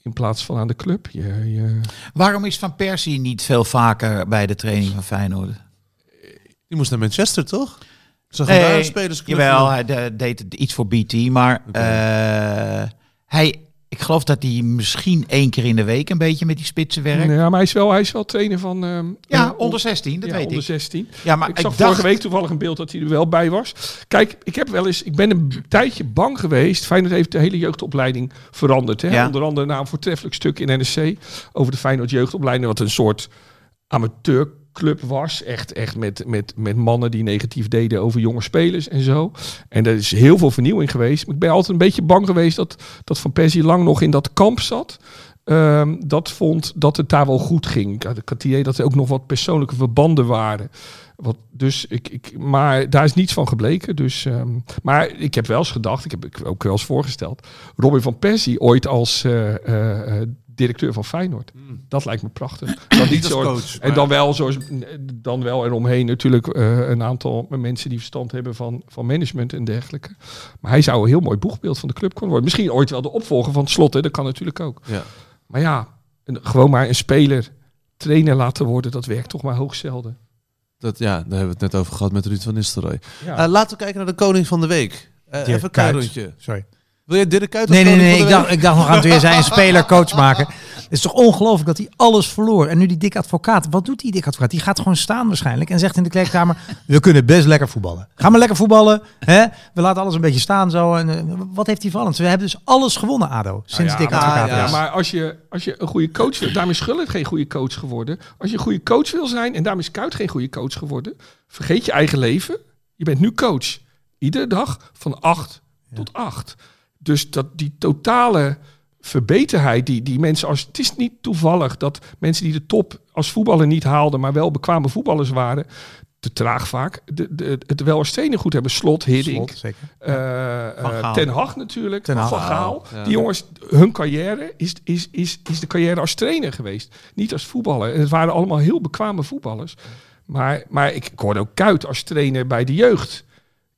A: In plaats van aan de club. Je, je,
D: Waarom is Van Persie niet veel vaker bij de training van Feyenoord?
B: Die moest naar Manchester, toch? Zag hem daar een spelersclub?
D: jawel, hij de- deed het iets voor BT, maar
B: Oké.
D: eh, hij, ik geloof dat hij misschien één keer in de week een beetje met die spitsen werkt.
A: ja, maar hij is, wel, hij is wel trainer van... ehm,
D: Ja,
A: eh,
D: onder 16, dat
A: ja,
D: weet
A: onder
D: ik.
A: 16.
D: Ja, maar
A: ik
D: ik,
A: zag
D: dacht,
A: vorige week toevallig een beeld dat hij er wel bij was. Kijk, ik heb wel eens, ik ben een tijdje bang geweest. Feyenoord heeft de hele jeugdopleiding veranderd. Hè?
D: Ja.
A: Onder andere na een voortreffelijk stuk in NSC over de Feyenoord jeugdopleiding, wat een soort amateurclub was. Echt, echt met, met, met mannen die negatief deden over jonge spelers en zo. En er is heel veel vernieuwing geweest. Ik ben altijd een beetje bang geweest dat, dat Van Persie lang nog in dat kamp zat. Ehm, dat vond dat het daar wel goed ging. Het idee dat er ook nog wat persoonlijke verbanden waren. Wat, dus ik, ik, maar daar is niets van gebleken. Dus, ehm, maar ik heb wel eens gedacht, ik heb ook wel eens voorgesteld, Robin van Persie ooit als eh, eh, eh, directeur van Feyenoord. Dat lijkt me prachtig. Dan niet
B: als
A: zo,
B: coach,
A: En dan wel, zoals, dan wel eromheen natuurlijk eh, een aantal mensen die verstand hebben van, van management en dergelijke. Maar hij zou een heel mooi boegbeeld van de club kunnen worden. Misschien ooit wel de opvolger van het slot, hè? dat kan natuurlijk ook.
B: Ja.
A: Maar ja, een- gewoon maar een speler trainer laten worden, dat werkt toch maar hoogst zelden.
B: Dat, ja, daar hebben we het net over gehad met Ruud van Nistelrooy.
A: Ja.
B: Eh, laten we kijken naar de koning van de week. Eh, even een.
E: Sorry.
B: Wil je Dirk Kuyt
E: Nee, nee, nee. Ik dacht, ik dacht nog aan toen je zei een speler coach maken. Het is toch ongelooflijk dat hij alles verloor. En nu die dik advocaat. Wat doet die dik advocaat? Die gaat gewoon staan waarschijnlijk. En zegt in de kleedkamer, we kunnen best lekker voetballen. Ga maar lekker voetballen. Hè? We laten alles een beetje staan zo. En, eh, wat heeft hij van? We hebben dus alles gewonnen, ADO. Sinds
A: ja,
E: dik advocaat
B: ja,
A: Ja,
E: is.
A: maar als je, als je een goede coach wil, daarom is Gullit geen goede coach geworden. Als je een goede coach wil zijn en daarom is Kuit geen goede coach geworden, vergeet je eigen leven. Je bent nu coach. Iedere dag van 8 tot 8. Dus dat die totale verbeterheid die, die mensen als het is niet toevallig dat mensen die de top als voetballer niet haalden, maar wel bekwame voetballers waren, te traag vaak, de, de, het wel als trainer goed hebben. Slot, Hiddink,
E: Slot, zeker.
A: eh,
D: Van
A: eh. Ten Hag natuurlijk,
E: Ten Hag.
A: Van Gaal.
B: Ja.
A: Die jongens, hun carrière is, is, is, is de carrière als trainer geweest. Niet als voetballer. En het waren allemaal heel bekwame voetballers. Maar, maar ik, ik hoorde ook Kuit als trainer bij de jeugd.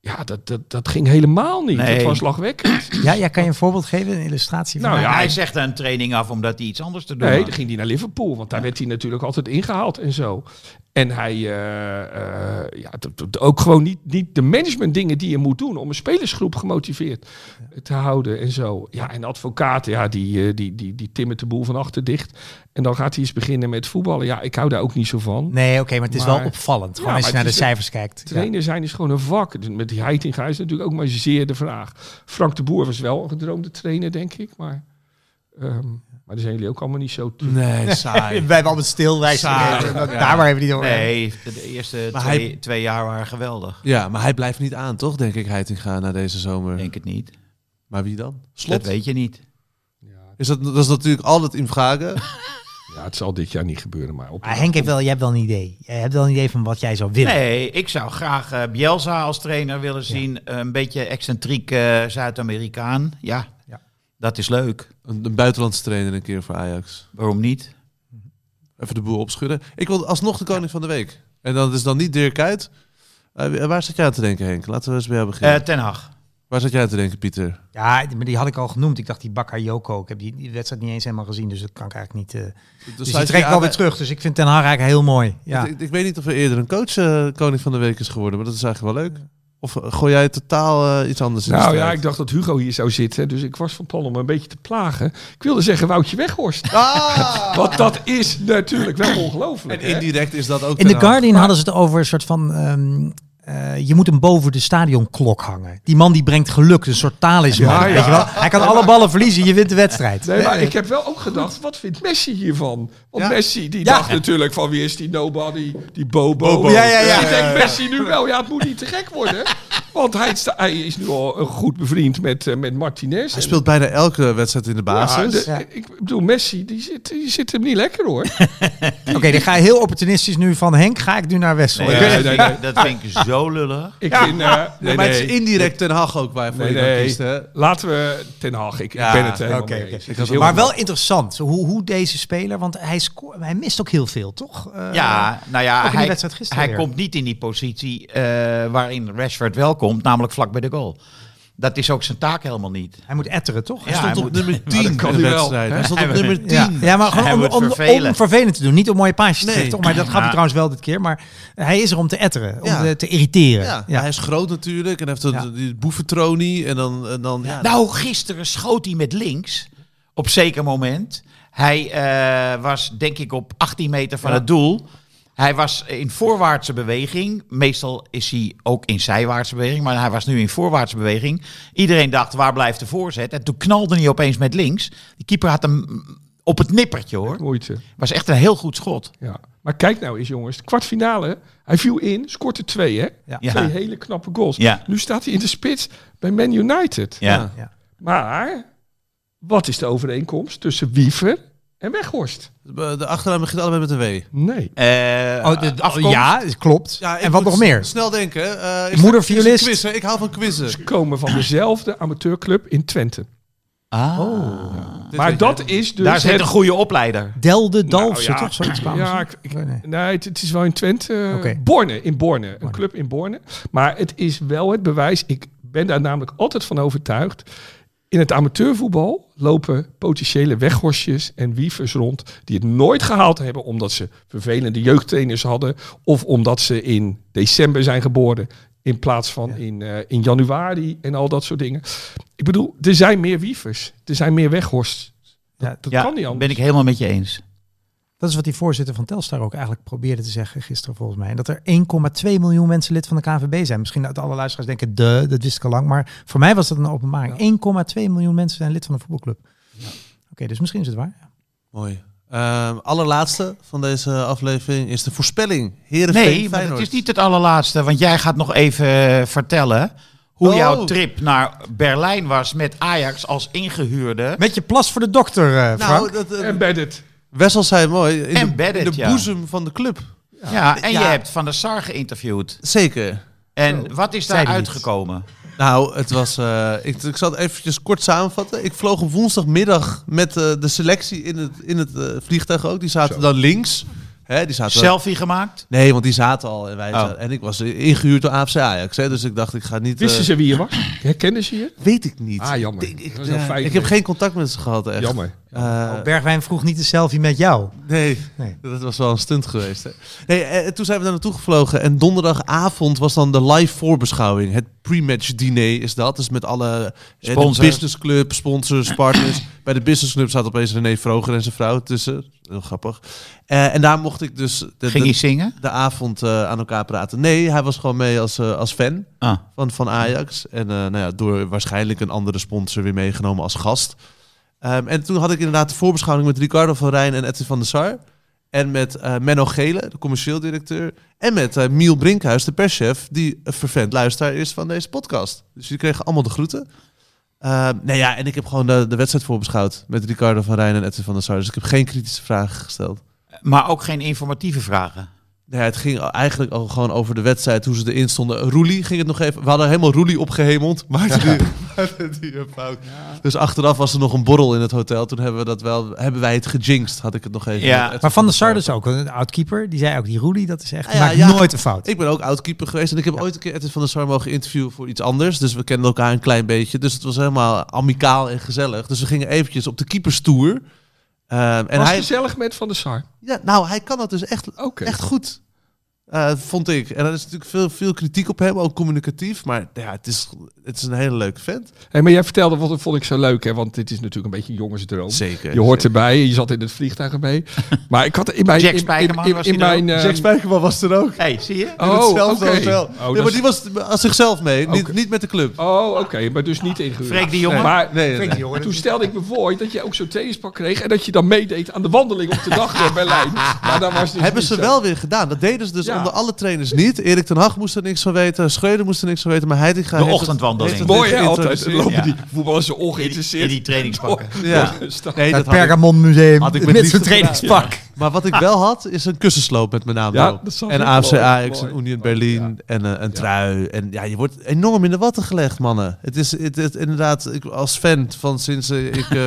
A: Ja, dat, dat, dat ging helemaal niet.
D: Nee.
A: Dat was lachwekkend.
E: Ja, ja, kan je een voorbeeld geven? Een illustratie van
A: Nou ja,
D: hij zegt een training af omdat hij iets anders te doen
A: Nee,
D: had.
A: dan ging hij naar Liverpool. Want daar werd hij natuurlijk altijd ingehaald en zo. En hij, eh, ja, ook gewoon niet, niet de management dingen die je moet doen om een spelersgroep gemotiveerd te houden en zo. Ja, en advocaten, ja, die, eh, die, die, die timmert de boel van achter dicht. En dan gaat hij eens beginnen met voetballen. Ja, ik hou daar ook niet zo van.
E: Nee, oké, maar het is
A: Maar-
E: wel opvallend. Gewoon
A: Ja,
E: als je naar de cijfers kijkt.
A: Trainer zijn is gewoon een vak. Dus Met die Heitinga is natuurlijk ook maar zeer de vraag. Frank de Boer was wel een gedroomde trainer, denk ik. Maar, ehm, maar daar zijn jullie ook allemaal niet zo...
B: Nee, saai.
E: Wij hebben altijd stil, wij
B: Saai. Ja.
E: Daar waar hebben die het over.
D: Nee, de eerste
B: Maar
D: twee,
B: hij-
D: twee jaar waren geweldig.
B: Ja, maar hij blijft niet aan, toch? Denk ik, Heitinga na deze zomer.
D: Denk het niet.
B: Maar wie dan? Slot?
D: Dat weet je niet.
B: Is dat, dat is natuurlijk altijd in vragen.
A: Ja, het zal dit jaar niet gebeuren, maar... Op
E: Maar Henk heeft wel, jij hebt wel een idee. Jij hebt wel een idee van wat jij zou willen.
D: Nee, ik zou graag eh, Bielsa als trainer willen zien. Een beetje excentriek eh, Zuid-Amerikaan. Ja,
E: Ja.
D: Dat is leuk.
B: Een, een buitenlandse trainer een keer voor Ajax.
D: Waarom niet?
B: Even de boel opschudden. Ik wil alsnog de koning van de week. En dat is dan niet Dirk Kuyt. Eh, waar zat jij aan te denken, Henk? Laten we eens bij jou beginnen.
D: Eh, Ten Hag.
B: waar zat jij aan te denken, Pieter?
E: Ja, maar die had ik al genoemd. Ik dacht die Bakayoko. Ik heb die, die wedstrijd niet eens helemaal gezien, dus dat kan ik eigenlijk niet. eh dus die
B: sluit je
E: trekt wel
B: bij-
E: weer terug. Dus ik vind Ten Hag eigenlijk heel mooi. Ja.
B: Ik, ik weet niet of er eerder een coach eh, koning van de week is geworden, maar dat is eigenlijk wel leuk. Of eh, gooi jij totaal eh, iets anders in de
A: Nou ja, ik dacht dat Hugo hier zou zitten. Dus ik was van plan om hem een beetje te plagen. Ik wilde zeggen Woutje Weghorst.
B: Ah!
A: Want dat is natuurlijk wel ongelooflijk.
B: En
A: hè?
B: indirect is dat ook
E: In The. Guardian hadden ze het over een soort van... ehm, eh, je moet hem boven de stadionklok hangen. Die man die brengt geluk, een soort talisman.
A: Ja, ja.
E: Weet je wel? Hij kan alle ballen verliezen, je wint de wedstrijd.
A: Nee, maar ik heb wel ook gedacht, wat vindt Messi hiervan? Want
B: Ja.
A: Messi die
E: Ja.
A: dacht natuurlijk van wie is die nobody, die Bobo.
B: Bobo.
E: Ja, ja, ja.
A: Ik denk Messi nu wel, ja het moet niet te gek worden. Want hij, sta- hij is nu al een goed bevriend met, eh, met Martinez.
B: Hij speelt bijna elke wedstrijd in de
A: Ja,
B: basis.
A: de- Ik bedoel, Messi die zit, die zit hem niet lekker hoor.
E: Oké, dan ga je heel opportunistisch nu van Henk. Ga ik nu naar Wessel.
D: Nee,
A: nee,
D: ik- dat vind ik zo lullig.
A: Ik vind, eh, nee,
B: maar het is
A: nee.
B: indirect Ten Hag ook waarvoor
A: Nee,
B: je kiest, hè?
A: Laten we Ten Hag. Ik,
B: Ja,
A: ik ben het helemaal. Het
E: Maar wel interessant, hoe, hoe deze speler, want hij, hij mist ook heel veel, toch? Eh,
D: Ja, nou ja, hij, hij
E: weer.
D: komt niet in die positie eh, waarin Rashford wel komt, namelijk vlak bij de goal. Dat is ook zijn taak helemaal niet.
E: Hij moet etteren, toch?
D: Ja,
B: Hij stond
D: hij
B: op
D: moet-
B: nummer
A: dat
B: 10
A: kan
B: in de
A: hij wel,
B: wedstrijd. Hij stond op nummer
D: moet-
B: 10.
E: Ja, ja, maar gewoon om, om,
D: vervelen.
E: om vervelend te doen. Niet om mooie paasjes te
B: Nee.
E: geven, toch? Maar dat gaf hij
D: Ja.
E: trouwens wel dit keer. Maar hij is er om te etteren, om
B: Ja.
E: te, te irriteren.
B: Ja,
E: Ja.
B: hij is groot natuurlijk en heeft een-
E: Ja.
B: die boeventronie en dan, en dan ja,
D: Nou, gisteren schoot hij met links op zeker moment. Hij eh, was denk ik op 18 meter van het doel. Hij was in voorwaartse beweging. Meestal is hij ook in zijwaartse beweging, maar hij was nu in voorwaartse beweging. Iedereen dacht, waar blijft de voorzet? En toen knalde hij opeens met links. De keeper had hem op het nippertje hoor.
A: Moeite.
D: Was echt een heel goed schot.
A: Ja. Maar kijk nou eens jongens, de kwartfinale. Hij viel in, scoorde twee hè.
E: Ja.
D: Ja.
A: Twee hele knappe goals.
D: Ja.
A: Nu staat hij in de spits bij Man United.
D: Ja.
E: Ja.
A: Maar wat is de overeenkomst tussen Wiever en Weghorst?
B: de achternaam begint allebei met een W.
A: Nee.
D: Eh,
E: Oh, de, de-
D: afkomst?
E: ja, klopt.
B: Ja,
E: en wat nog meer?
B: Snel denken. eh is
E: Moeder violist.
B: Quizzen. Ik hou van quizzen.
A: Ze komen van dezelfde amateurclub in Twente.
D: Ah.
B: Dit
A: maar dat is dus
D: Daar zit
A: het-
D: een goede opleider.
E: Delde Dalfsen,
A: Nou ja.
E: toch? Zoiets
A: Ja,
E: ze.
A: ik, ik-
E: Nee,
A: het, het is wel in Twente.
E: Oké.
A: Borne, in Borne. Een club in Borne. Maar het is wel het bewijs. Ik ben daar namelijk altijd van overtuigd. In het amateurvoetbal lopen potentiële weghorstjes en wievers rond die het nooit gehaald hebben omdat ze vervelende jeugdtrainers hadden of omdat ze in december zijn geboren in plaats van in, eh, in januari en al dat soort dingen. Ik bedoel, er zijn meer wievers, er zijn meer weghorsts.
E: Ja,
A: Dat
D: ja,
A: kan niet anders.
D: ben ik helemaal met je eens.
E: Dat is wat die voorzitter van Telstar ook eigenlijk probeerde te zeggen gisteren volgens mij. En dat er 1,2 miljoen mensen lid van de KNVB zijn. Misschien dat alle luisteraars denken, de, dat wist ik al lang. Maar voor mij was dat een openbaring. 1,2 miljoen mensen zijn lid van een voetbalclub. Oké, dus misschien is het waar. Ja.
B: Mooi. Ehm, allerlaatste van deze aflevering is de voorspelling. Heerenveen
D: Nee, maar het is niet het allerlaatste. Want jij gaat nog even eh, vertellen hoe
B: Oh.
D: jouw trip naar Berlijn was met Ajax als ingehuurde.
E: Met je plas voor de dokter, eh, Frank.
B: Nou, dat, eh,
A: Embedded.
B: Wessel zei mooi. In de, in de
D: ja.
B: boezem van de club.
D: ja, en
B: Ja.
D: je hebt Van der Sar geïnterviewd.
B: Zeker.
D: En wat is daar uitgekomen?
B: Nou, het was. eh, ik, ik zal het eventjes kort samenvatten. Ik vloog op woensdagmiddag met eh, de selectie in het, in het eh, vliegtuig ook. Die zaten dan links. Hè, die zaten
D: Selfie gemaakt?
B: Nee, want die zaten al. En, wij
D: Oh.
B: zaten- en ik was ingehuurd door AFC Ajax. Hè, dus ik dacht, ik ga niet.
A: Wisten ze wie je was? Herkenden ze je?
B: Weet ik niet.
A: Ah, jammer.
B: Ik, ik,
A: Dat is wel
B: ja,
A: fijn
B: ik heb geen contact met ze gehad. Echt.
A: Jammer.
B: Eh,
E: Oh, Bergwijn vroeg niet de selfie met jou.
B: nee,
E: Nee.
B: dat was wel een stunt geweest. Hè. Nee, eh, toen zijn we daar naartoe gevlogen. En donderdagavond was dan de live voorbeschouwing. Het pre-match diner is dat. Dus met alle eh, de
D: Sponsors.
B: business club, sponsors, partners. Bij de business club zat opeens René Vroger en zijn vrouw tussen. Heel grappig. Eh, en daar mocht ik dus de,
D: Ging
B: de,
D: zingen?
B: de avond eh, aan elkaar praten. Nee, hij was gewoon mee als, eh, als fan.
D: Ah.
B: van, van Ajax. En eh, nou ja, door waarschijnlijk een andere sponsor weer meegenomen als gast. Ehm, en toen had ik inderdaad de voorbeschouwing met Ricardo van Rijn en Edwin van der Sar. En met eh, Menno Gele, de commercieel directeur. En met eh, Miel Brinkhuis, de perschef, die een vervent luisteraar is van deze podcast. Dus die kregen allemaal de groeten. Ehm nee, ja, en ik heb gewoon de, de wedstrijd voorbeschouwd met Ricardo van Rijn en Edwin van der Sar. Dus ik heb geen kritische vragen gesteld.
D: Maar ook geen informatieve vragen.
B: Nou ja, het ging eigenlijk al gewoon over de wedstrijd, hoe ze erin stonden. Roelie ging het nog even... We hadden helemaal Roelie opgehemeld. Maar die, die een fout. Dus achteraf was er nog een borrel in het hotel. Toen hebben, we dat wel, hebben wij het gejinxed, had ik het nog even.
D: Ja.
E: Maar Van der Sar dus ook, een oud-keeper. Die zei ook, die Roelie, dat is echt,
B: Ah, ja,
E: maakt
B: ja.
E: nooit een fout.
B: Ik ben ook oud-keeper geweest en ik heb ooit een keer Edwin van der Sar mogen interviewen voor iets anders. Dus we kenden elkaar een klein beetje. Dus het was helemaal amicaal en gezellig. Dus we gingen eventjes op de keeperstoer. Ehm, en
A: was
B: hij,
A: gezellig met Van der Sar.
B: ja, nou, hij kan dat dus echt, echt goed. Eh, vond ik. En er is natuurlijk veel, veel kritiek op hem, ook communicatief. Maar ja, het is, het is een hele leuke vent.
A: Hey, maar jij vertelde, wat vond ik zo leuk, hè? want dit is natuurlijk een beetje een jongensdroom.
B: Zeker.
A: Je hoort erbij, je zat in het vliegtuig erbij. Maar ik had in mijn...
D: Jack
A: in- in-
D: Spijkerman
A: in,
D: was
A: in
D: er
A: mijn
B: Jack Spijkerman was er ook.
D: hey, zie je?
B: In
A: Oh,
B: hetzelfde
A: oké.
B: hotel.
A: Oh,
B: nee, maar
A: is-
B: die was als zichzelf mee, niet, niet met de club.
A: Oh, oké, maar dus niet ingehuurd.
D: Freek die jongen?
A: Maar
B: Nee, nee, nee.
A: toen stelde ik me voor dat je ook zo'n trainingspak kreeg en dat je dan meedeed aan de wandeling op de dag door Berlijn. Maar dat was dus
B: Hebben ze
A: zo.
B: wel weer gedaan. Dat deden ze dus
A: Ja.
B: Onder alle trainers niet. Erik ten Hag moest er niks van weten. Schreuder moest er niks van weten. Maar Heitinga
D: De ochtendwandeling.
A: Mooi hè, altijd. Lopen
D: Ja.
A: die voetballers zo
D: In die,
A: ongeïnteresseerd.
D: in die trainingspakken.
B: Ja. Nee,
E: het
B: dat had ik-
E: Pergamon Museum
B: had ik met
E: met zo'n trainingspak.
B: Maar wat ik wel had, is een kussensloop met mijn naam
A: Ja,
B: En. AFC Ajax en Union Berlin en eh, een trui. En ja, je wordt enorm in de watten gelegd, mannen. Het is het, het- inderdaad, ik, als fan van sinds eh, ik eh,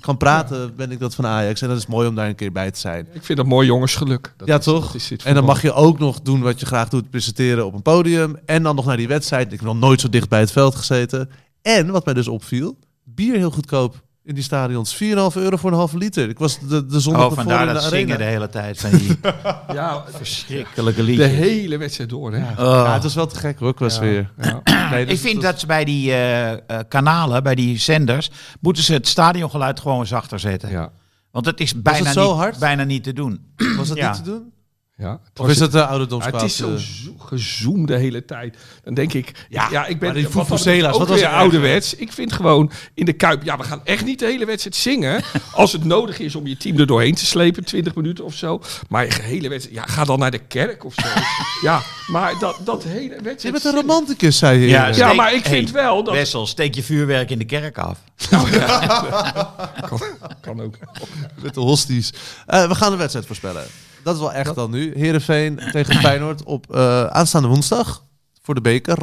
B: kan praten, ben ik dat van Ajax. En dat is mooi om daar een keer bij te zijn.
A: Ik vind dat mooi jongensgeluk. Dat
B: ja,
A: is-
B: toch? en dan mag je ook nog doen wat je graag doet, presenteren op een podium. En dan nog naar die wedstrijd. Ik heb nog nooit zo dicht bij het veld gezeten. En wat mij dus opviel, bier heel goedkoop in die stadions. 4,5 euro voor een halve liter. Ik was de, de zondag
D: Oh, vandaar
B: in
D: dat
B: de
D: zingen
B: arena.
D: de hele tijd van die
A: Ja,
D: verschrikkelijke
A: de
D: liedjes.
A: hele wedstrijd door, hè?
B: Ja, het was wel te gek hoor, qua sfeer.
A: Ja.
B: Nee, dus
D: Ik vind dat ze bij die eh, eh, kanalen, bij die zenders, moeten ze het stadiongeluid gewoon zachter zetten.
A: Ja.
D: Want het is bijna,
B: het zo
D: niet,
B: hard?
D: bijna niet te doen.
B: was, was dat
D: Ja.
B: niet te doen?
A: Ja, het
B: Of is het de
A: Ja,
B: ouderdomskracht?
A: het is zo zo gezoomd de hele tijd. Dan denk ik, ja, ja ik ben
B: die
A: wat
B: wat was er
A: ouderwets. Ik vind gewoon in de Kuip, ja, we gaan echt niet de hele wedstrijd zingen. Als het nodig is om je team er doorheen te slepen, 20 minuten of zo. Maar je hele wedstrijd, ja, ga dan naar de kerk of zo. ja, maar dat, dat hele wedstrijd.
B: Je bent een romanticus, zei je.
D: Ja,
B: eerder.
A: Ja,
D: Steek-
A: maar ik vind
D: Hey,
A: wel dat...
D: Wessel, steek je vuurwerk in de kerk af.
A: Kan, kan ook.
B: Met de hosties. Eh, we gaan de wedstrijd voorspellen. Dat is wel echt dan nu. Heerenveen tegen Feyenoord op eh, aanstaande woensdag. Voor de beker.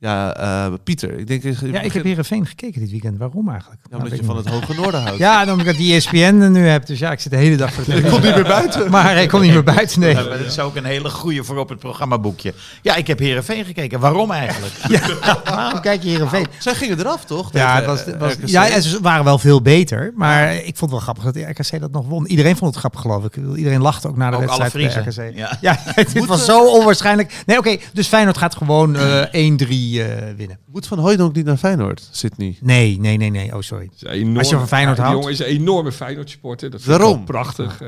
B: Ja, eh, Pieter. Ik denk...
E: Ja, ik heb Heerenveen gekeken dit weekend. Waarom eigenlijk?
B: Ja, omdat
E: Nou,
B: je
E: weet
B: van
E: ik
B: het hoge noorden houdt.
E: Ja, dan omdat ik die ESPN nu heb. Dus ja, ik zit de hele dag voor
B: Ik kom niet meer buiten.
E: Maar ik kom niet meer buiten, nee.
D: Ja, maar dat is ook een hele goede voor op het programmaboekje. Ja, ik heb Herenveen gekeken. Waarom eigenlijk?
E: Waarom kijk je Heerenveen?
B: Zij gingen eraf, toch?
E: Ja, het was, het
B: eh,
E: was, ja, en ze waren wel veel beter. Maar ik vond het wel grappig dat de RKC dat nog won. Iedereen vond het grappig, geloof ik. Ik Iedereen lachte ook na de
D: Ook alle
E: wedstrijd. RKC.
D: Ja.
E: Ja, het was zo onwaarschijnlijk. Nee, oké. dus Feyenoord gaat gewoon eh 1-3 eh, winnen.
B: Moet Van Hooijdonk niet naar Feyenoord, Sydney?
E: Nee, nee, nee, nee. Oh, sorry.
A: Het is
E: Als je van Feyenoord
A: ja, die
E: houdt.
A: jongen is een enorme Feyenoord supporter. Dat vind ik
B: Waarom?
A: wel prachtig.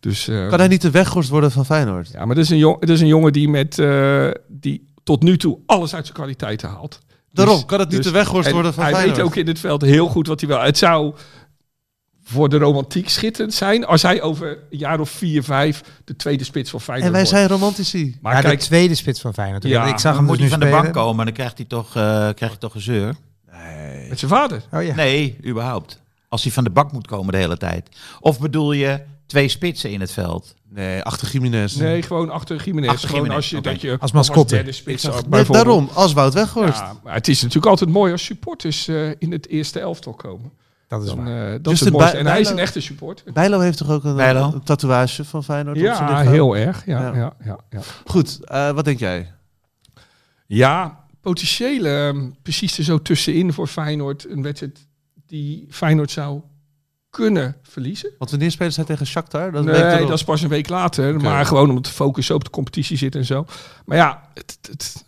A: dus, eh,
B: Kan hij niet de weghorst worden van Feyenoord?
A: Ja, maar dat is een, jong, dat is een jongen die, met, eh, die tot nu toe alles uit zijn kwaliteiten haalt.
B: Daarom,
A: Dus-
B: kan het niet
A: dus-
B: de weghorst
A: en
B: worden van
A: Hij
B: Feyenoord?
A: weet ook in het veld heel goed wat hij wil. Het zou voor de romantiek schitterend zijn als hij over een jaar of vier, vijf de tweede spits van Feyenoord
B: En wij
A: wordt.
B: zijn romantici.
A: Maar
E: ja,
A: kijk,
E: de tweede spits van Feyenoord.
A: Ja,
E: ik zag hem
D: moet
E: dus
D: hij
E: nu
D: van de bank komen, dan krijgt hij toch, eh krijgt hij toch een zeur.
A: met zijn vader.
E: Oh ja.
D: Nee, überhaupt. Als hij van de bank moet komen de hele tijd. Of bedoel je twee spitsen in het veld?
B: Nee, achter Jiménez.
A: Nee, gewoon achter Jiménez.
D: Achter
A: gewoon
D: Gimenez,
A: als je, dat je
E: Als mascotte.
A: derde spits
B: zag daarom, als Wout Weghorst.
A: Ja, maar het is natuurlijk altijd mooi als supporters eh, in het eerste elftal komen.
E: Dat is waar.
A: eh, dat
B: Dus
A: is
B: de
A: het mooiste.
B: Bij-
A: En hij is een echte supporter.
B: Bijlo heeft toch ook een, een tatoeage van Feyenoord op zijn
A: Ja, heel erg. Ja,
B: Ja.
A: ja. Ja, ja,
B: Goed, eh, wat denk jij?
A: Ja, potentieel ehm, precies er zo tussenin voor Feyenoord. Een wedstrijd die Feyenoord zou kunnen verliezen.
B: Want wanneer spelen zij tegen Shakhtar? Dat
A: nee, dat is pas een week later. Maar gewoon omdat de focus zo op de competitie zit en zo. Maar ja, het, het,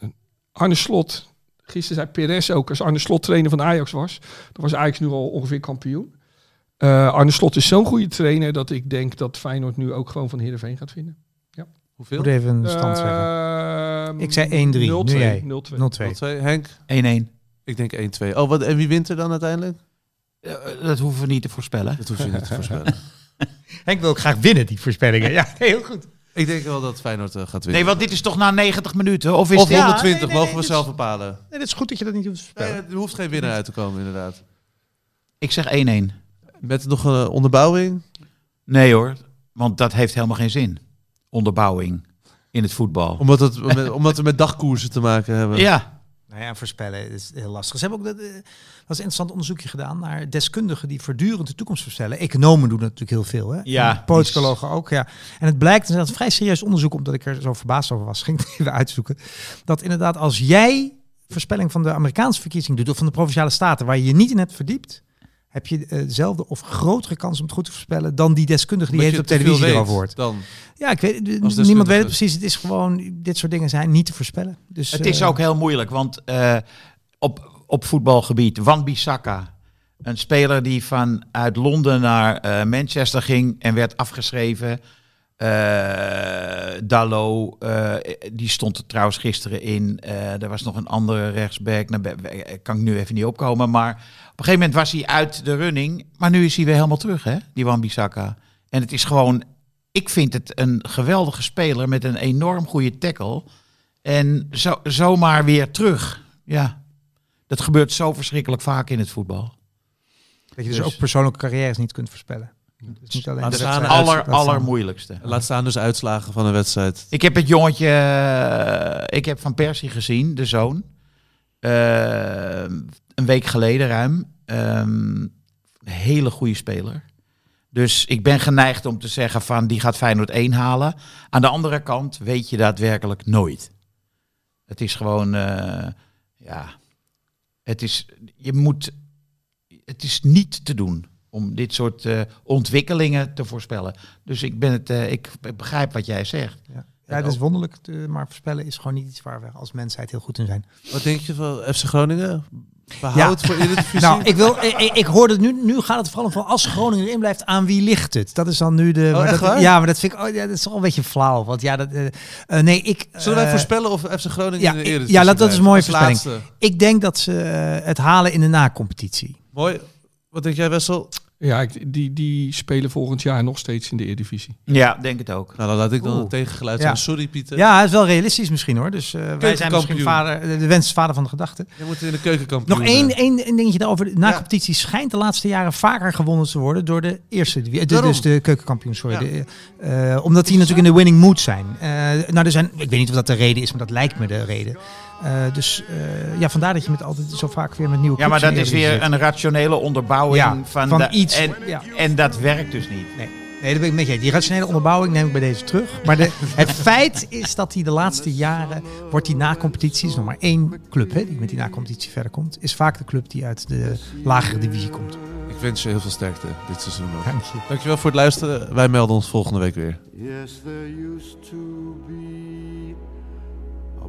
A: Arne Slot. Gisteren zei Perez ook, als Arne Slot trainer van Ajax was, dan was Ajax nu al ongeveer kampioen. Eh, Arne Slot is zo'n goede trainer dat ik denk dat Feyenoord nu ook gewoon van Heerenveen gaat winnen.
B: Hoeveel?
E: Moet even een stand zeggen.
A: Ehm,
E: Ik zei 1-3,
A: 0-2.
E: nu jij.
A: 0-2.
E: 0-2.
B: 2. Henk?
D: 1-1.
B: Ik denk 1-2. Oh, wat, en wie wint er dan uiteindelijk?
D: Eh, dat hoeven we niet te voorspellen.
B: Dat hoef je niet te voorspellen.
E: Henk wil ook graag winnen, die voorspellingen. Ja, heel goed.
B: Ik denk wel dat Feyenoord eh, gaat winnen.
D: Nee, want dit is toch na 90 minuten? Of is
B: of
D: dit...
B: 120,
E: nee, nee,
B: mogen we zelf
E: is-
B: bepalen.
E: Nee, dat is goed dat je dat niet hoeft te
B: Nee,
E: voorspellen.
B: er hoeft geen winnaar uit te komen, inderdaad.
D: Ik zeg 1-1.
B: Met nog een onderbouwing.
D: Nee hoor, want dat heeft helemaal geen zin. onderbouwing in het voetbal.
B: Omdat, het, omdat we met dagkoersen te maken hebben.
D: Ja,
E: Nou ja, voorspellen is heel lastig. Ze hebben ook dat, eh, dat is een interessant onderzoekje gedaan naar deskundigen die voortdurend de toekomst voorspellen. Economen doen dat natuurlijk heel veel, hè?
D: Ja,
E: En Politicologen ook, ja. En het blijkt, dat is een vrij serieus onderzoek, omdat ik er zo verbaasd over was, ging ik het even uitzoeken, dat inderdaad als jij voorspelling van de Amerikaanse verkiezing doet of van de provinciale staten waar je je niet in hebt verdiept, heb je eh, dezelfde of grotere kans om het goed te voorspellen dan die deskundige die het op televisie
B: weet
E: erover hoort.
B: Dan.
E: Ja, ik weet, niemand weet het precies. Het is gewoon, dit soort dingen zijn niet te voorspellen. Dus,
D: het is
E: eh,
D: ook heel moeilijk, want eh, op, op voetbalgebied, Wan Bissaka, een speler die vanuit Londen naar eh, Manchester ging en werd afgeschreven. Eh Dallo, eh, die stond er trouwens gisteren in. Eh, er was nog een andere rechtsback, nou, kan ik nu even niet opkomen. Maar een gegeven moment was hij uit de running. Maar nu is hij weer helemaal terug, hè, die Wan Bissaka. En het is gewoon, ik vind het een geweldige speler met een enorm goede tackle. En zo, zomaar weer terug. Ja, dat gebeurt zo verschrikkelijk vaak in het voetbal.
E: Dat je dus ook persoonlijke carrières niet kunt voorspellen. Dus niet alleen
B: Laat
E: de
B: staan.
D: Aller,
E: Laat staan.
D: allermoeilijkste.
B: Laat staan dus uitslagen van een wedstrijd.
D: Ik heb het jongetje, eh, ik heb Van Persie gezien, de zoon. Eh, een week geleden ruim. Ehm, een hele goede speler. Dus ik ben geneigd om te zeggen van die gaat Feyenoord 1 halen. Aan de andere kant weet je daadwerkelijk nooit. Het is gewoon, eh, ja, het is, je moet, het is niet te doen om dit soort eh, ontwikkelingen te voorspellen. Dus ik ben het, eh, ik begrijp wat jij zegt.
E: Ja, ja het is wonderlijk, eh, maar voorspellen is gewoon niet iets waar we als mensheid heel goed in zijn.
B: Wat denk je van FC Groningen? Behoud voor Eredivisie?
E: Nou, ik, wil, ik, ik- hoorde het nu, nu gaat het vooral van als Groningen erin blijft, aan wie ligt het? Dat is dan nu de... dat,
B: waar?
E: Ja, maar dat vind ik, oh, ja, dat is toch een beetje flauw. Want ja, dat, eh, eh, nee, ik...
B: Zullen wij
E: eh,
B: voorspellen of FC Groningen
E: ja,
B: in de Eredivisie
E: ja, dat- dat is een mooie voorspelling. Ik denk dat ze het halen in de na-competitie.
B: Mooi. Wat denk jij, Wessel?
A: Ja, die, die spelen volgend jaar nog steeds in de Eredivisie.
D: Ja, denk het ook.
B: Nou, dan laat ik dan
E: Oeh.
B: het tegengeluid
E: Ja.
B: zijn. Sorry, Pieter.
E: Ja, het is wel realistisch misschien hoor. Dus eh, wij zijn misschien vader, de wens is vader van de gedachte.
B: Je moet in de keukenkampioen.
E: Nog één,
B: eh,
E: één, dingetje daarover. De na-competitie schijnt de laatste jaren vaker gewonnen te worden door de eerste, divi- de,
B: Daarom.
E: dus de keukenkampioen, sorry.
B: Ja.
E: De, eh, omdat die natuurlijk in de winning mood zijn. Eh, nou, er zijn. Ik weet niet of dat de reden is, maar dat lijkt me de reden. Eh, dus eh, ja, vandaar dat je met altijd zo vaak weer met nieuwe
D: Ja, maar dat is weer een rationele onderbouwing
E: Ja,
D: van,
E: iets,
D: En,
E: ja.
D: en dat werkt dus niet.
E: Nee, nee, dat ben ik met je. Die rationele onderbouwing neem ik bij deze terug. Maar de, het feit is dat die de laatste jaren wordt die na-competitie, is nog maar één club hè, die met die na-competitie verder komt, is vaak de club die uit de lagere divisie komt.
B: Ik wens je heel veel sterkte dit seizoen nog.
E: Dank je.
B: Dankjewel voor het luisteren. Wij melden ons volgende week weer.
C: Yes, there used to be a